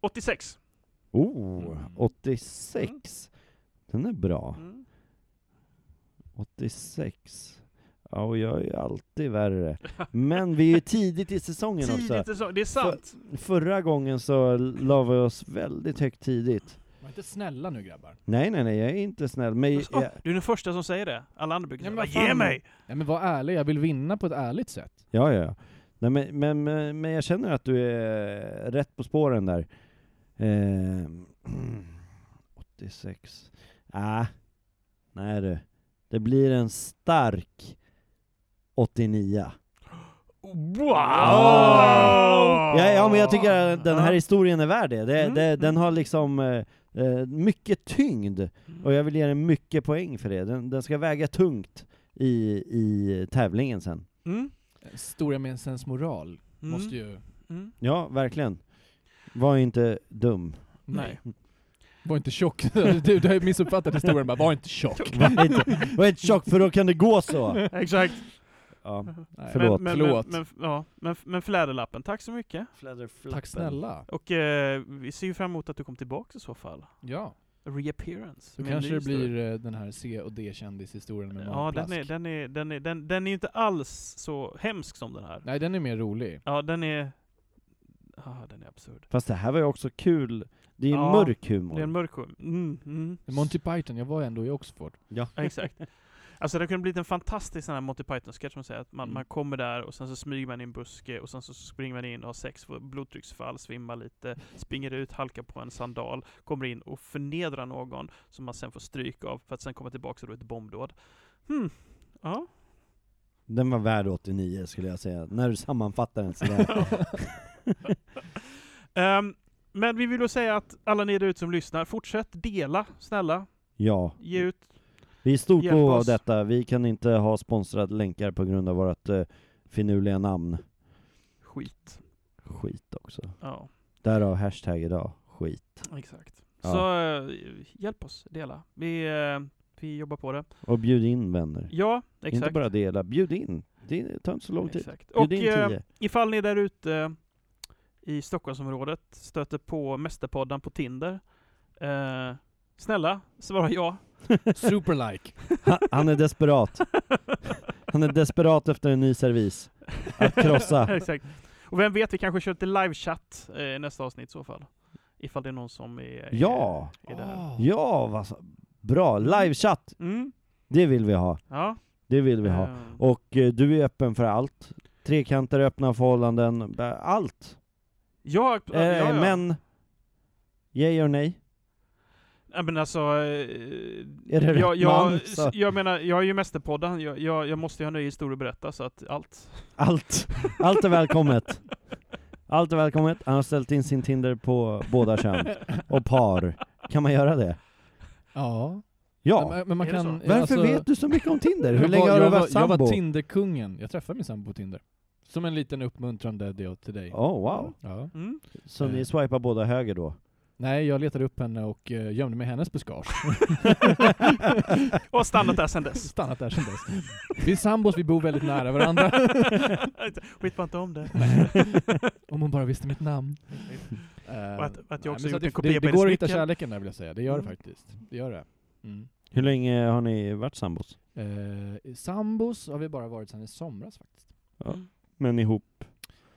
[SPEAKER 1] 86.
[SPEAKER 3] Oh,
[SPEAKER 4] Mm.
[SPEAKER 3] 86. Den är bra.
[SPEAKER 1] Mm.
[SPEAKER 3] 86. Ja, och jag är ju alltid värre. Men vi är ju tidigt i säsongen
[SPEAKER 1] Tidigt
[SPEAKER 3] också.
[SPEAKER 1] i säsong- det är sant.
[SPEAKER 3] Förra gången så la vi oss väldigt högt tidigt.
[SPEAKER 4] Var inte snälla nu grabbar.
[SPEAKER 3] Nej, nej, nej, jag är inte snäll. Men jag,
[SPEAKER 1] du är den första som säger det. Alla andra brukar
[SPEAKER 4] Nej,
[SPEAKER 1] säga
[SPEAKER 4] men vad
[SPEAKER 1] ge mig!
[SPEAKER 4] Nej men var ärlig, jag vill vinna på ett ärligt sätt.
[SPEAKER 3] ja, ja, ja. Nej, men, men, men, men jag känner att du är rätt på spåren där. Ehm, 86. Ah, nej du. Det blir en stark 89.
[SPEAKER 1] Wow!
[SPEAKER 3] Ja, ja, men jag tycker att den här historien är värd det. det,
[SPEAKER 1] Mm,
[SPEAKER 3] det den
[SPEAKER 1] mm.
[SPEAKER 3] har liksom eh, eh, mycket tyngd, och jag vill ge den mycket poäng för det. Den, den ska väga tungt i, i tävlingen sen.
[SPEAKER 1] Mm.
[SPEAKER 4] Historia med en sensmoral
[SPEAKER 1] Mm.
[SPEAKER 4] måste ju...
[SPEAKER 1] Mm.
[SPEAKER 3] Ja, verkligen. Var inte dum.
[SPEAKER 1] Nej.
[SPEAKER 4] Var inte tjock. Du, du har missuppfattat historien bara, var inte tjock.
[SPEAKER 3] Var inte, var inte tjock för då kan det gå så.
[SPEAKER 1] Exakt.
[SPEAKER 3] Ja.
[SPEAKER 4] Nej.
[SPEAKER 3] Förlåt.
[SPEAKER 1] Men, men,
[SPEAKER 4] Förlåt.
[SPEAKER 1] Men, men, ja, men, men fläderlappen, tack så mycket.
[SPEAKER 4] Tack snälla.
[SPEAKER 1] Och eh, vi ser ju fram emot att du kommer tillbaka i så fall.
[SPEAKER 4] Ja.
[SPEAKER 1] Reappearance.
[SPEAKER 4] Då kanske det blir eh, den här C och D-kändishistorien med
[SPEAKER 1] Ja, den är, den, är, den, är, den, den är ju inte alls så hemsk som den här.
[SPEAKER 4] Nej, den är mer rolig.
[SPEAKER 1] Ja, den är... Ja, den är absurd.
[SPEAKER 3] Fast det här var ju också kul. Det är ju
[SPEAKER 1] Ja,
[SPEAKER 3] mörk humor.
[SPEAKER 1] Det är en mörk humor. Mm, mm.
[SPEAKER 4] Monty Python, jag var ändå i Oxford.
[SPEAKER 3] Ja.
[SPEAKER 1] Ja, exakt. Alltså det kunde blivit en fantastisk sån här Monty Python-sketch som säger att man,
[SPEAKER 4] Mm.
[SPEAKER 1] man kommer där och sen så smyger man i en buske och sen så springer man in och har sex, får blodtrycksfall, svimmar lite, springer ut, halkar på en sandal, kommer in och förnedrar någon som man sen får stryk av för att sen komma tillbaka och då är ett bombdåd. Hmm. Ja.
[SPEAKER 3] Den var värd 89 skulle jag säga, när du sammanfattar den sådär.
[SPEAKER 1] Ehm, men vi vill då säga att alla ni där ute som lyssnar, fortsätt dela, snälla.
[SPEAKER 3] ja.
[SPEAKER 1] Ge ut.
[SPEAKER 3] Vi är stort
[SPEAKER 1] Hjälp
[SPEAKER 3] behov av
[SPEAKER 1] oss.
[SPEAKER 3] detta, vi kan inte ha sponsrade länkar på grund av vårt uh, finurliga namn.
[SPEAKER 1] Skit.
[SPEAKER 3] Skit också.
[SPEAKER 1] Ja,
[SPEAKER 3] Därav hashtag idag, skit.
[SPEAKER 1] exakt.
[SPEAKER 3] Ja.
[SPEAKER 1] Så eh, hjälp oss, dela. Vi, eh, vi jobbar på det.
[SPEAKER 3] Och bjud in vänner.
[SPEAKER 1] Ja, exakt.
[SPEAKER 3] Inte bara dela, bjud in. Det tar inte så lång tid.
[SPEAKER 1] Exakt.
[SPEAKER 3] Bjud
[SPEAKER 1] Och
[SPEAKER 3] in
[SPEAKER 1] eh,
[SPEAKER 3] tio.
[SPEAKER 1] ifall ni där ute i Stockholmsområdet stöter på Mästerpodden på Tinder, eh, snälla, svara ja.
[SPEAKER 4] Superlike.
[SPEAKER 3] Han, han är desperat. Han är desperat efter en ny servis. Att krossa.
[SPEAKER 1] Exakt. Och vem vet, vi kanske kör lite livechatt eh, i nästa avsnitt i så fall. Ifall det är någon som är,
[SPEAKER 3] Ja!
[SPEAKER 1] är, är där.
[SPEAKER 4] Ah.
[SPEAKER 3] Ja, vad så. Bra! Livechatt!
[SPEAKER 1] Mm.
[SPEAKER 3] Det vill vi ha.
[SPEAKER 1] Ja.
[SPEAKER 3] Det vill vi ha.
[SPEAKER 1] Eh,
[SPEAKER 3] Och eh, du är öppen för allt. Trekanter, öppna förhållanden, allt.
[SPEAKER 1] Ja, ja,
[SPEAKER 3] Eh,
[SPEAKER 1] ja, ja.
[SPEAKER 3] Men, yay or nej?
[SPEAKER 1] Ja, men alltså, eh,
[SPEAKER 3] Är det
[SPEAKER 1] jag, jag,
[SPEAKER 3] man, så-
[SPEAKER 1] jag menar, jag är ju Mästerpodden, jag, jag, jag måste ju ha nya historier att berätta, så att allt.
[SPEAKER 3] Allt. Allt är välkommet. Allt är välkommet. Han har ställt in sin Tinder på båda kön. Och par. Kan man göra det?
[SPEAKER 4] Ja.
[SPEAKER 3] Ja.
[SPEAKER 4] Men, men man kan...
[SPEAKER 3] Varför
[SPEAKER 4] alltså,
[SPEAKER 3] vet du så mycket om Tinder? Hur länge har du varit
[SPEAKER 4] var, Jag
[SPEAKER 3] sambo?
[SPEAKER 4] var Tinderkungen. Jag träffade min sambo på Tinder. Som en liten uppmuntrande deal till dig.
[SPEAKER 3] Oh wow.
[SPEAKER 4] Ja.
[SPEAKER 1] Mm.
[SPEAKER 3] Så ni swipar båda höger då?
[SPEAKER 4] Nej, jag letade upp henne och uh, gömde mig i hennes buskage.
[SPEAKER 1] Och stannat där sen dess.
[SPEAKER 4] Stannat där sedan dess. Vi är sambos, vi bor väldigt nära varandra.
[SPEAKER 1] Skit bara inte om det.
[SPEAKER 4] Om hon bara visste mitt namn.
[SPEAKER 1] Och att- att jag också
[SPEAKER 4] så
[SPEAKER 1] gjort
[SPEAKER 4] det,
[SPEAKER 1] en kopia
[SPEAKER 4] det, det går att hitta kärleken där vill jag säga. Det gör det
[SPEAKER 1] Mm.
[SPEAKER 4] faktiskt. Det gör det. Mm.
[SPEAKER 3] Hur länge har ni varit sambos?
[SPEAKER 4] Eh, sambos har vi bara varit sedan i somras faktiskt.
[SPEAKER 3] Ja. Men ihop?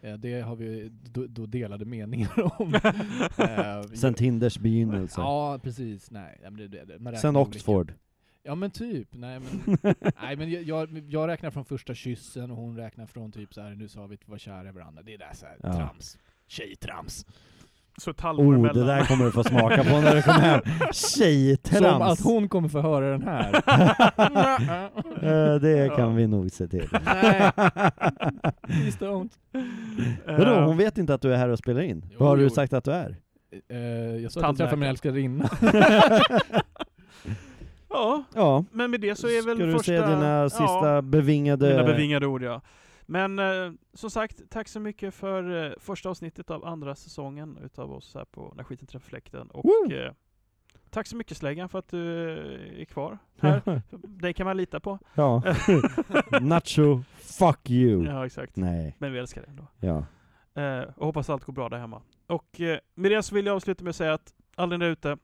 [SPEAKER 4] Eh, det har vi då, då delade meningar om. Eh,
[SPEAKER 3] Sen Tinders begynnelse?
[SPEAKER 4] Ja, precis. Nej, men det, det, man
[SPEAKER 3] Sen
[SPEAKER 4] olika.
[SPEAKER 3] Oxford?
[SPEAKER 4] Ja men typ. Nej men, nej, men jag, jag, jag räknar från första kyssen och hon räknar från typ så här nu sa vi att vi var kära i varandra. Det är där så här,
[SPEAKER 3] Ja.
[SPEAKER 4] trams. Tjejtrams.
[SPEAKER 1] Så halvår
[SPEAKER 3] Oh,
[SPEAKER 1] emellan.
[SPEAKER 3] det där kommer du få smaka på när du kommer hem. Tjejtrams!
[SPEAKER 4] Som att hon kommer få höra den här.
[SPEAKER 3] Eh, det kan
[SPEAKER 1] Ja.
[SPEAKER 3] vi nog se till.
[SPEAKER 4] Nej. Please don't.
[SPEAKER 3] Vadå,
[SPEAKER 1] Eh,
[SPEAKER 3] hon vet inte att du är här och spelar in?
[SPEAKER 4] Jo,
[SPEAKER 3] Vad har
[SPEAKER 4] jo.
[SPEAKER 3] du sagt att du är?
[SPEAKER 4] Eh, jag sa att jag träffade min älskarinna.
[SPEAKER 1] Ja,
[SPEAKER 3] Ja,
[SPEAKER 1] men med det så är väl
[SPEAKER 3] ska du
[SPEAKER 1] första...
[SPEAKER 3] säga dina sista
[SPEAKER 1] ja,
[SPEAKER 3] bevingade...
[SPEAKER 1] mina bevingade ord ja. Men eh, som sagt, tack så mycket för eh, första avsnittet av andra säsongen utav oss här på När skiten träffar fläkten. Och eh, tack så mycket Släggan för att du eh, är kvar här. Dig kan man lita på.
[SPEAKER 3] ja. Nacho, fuck you!
[SPEAKER 1] Ja, exakt.
[SPEAKER 3] Nej,
[SPEAKER 1] Men vi älskar dig ändå.
[SPEAKER 3] ja.
[SPEAKER 1] Eh, och hoppas allt går bra där hemma. Och eh, med det så vill jag avsluta med att säga att alla där ute,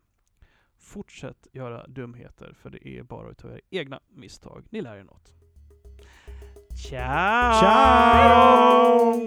[SPEAKER 1] fortsätt göra dumheter för det är bara utav era egna misstag ni lär er något. Tchau!
[SPEAKER 3] Tchau!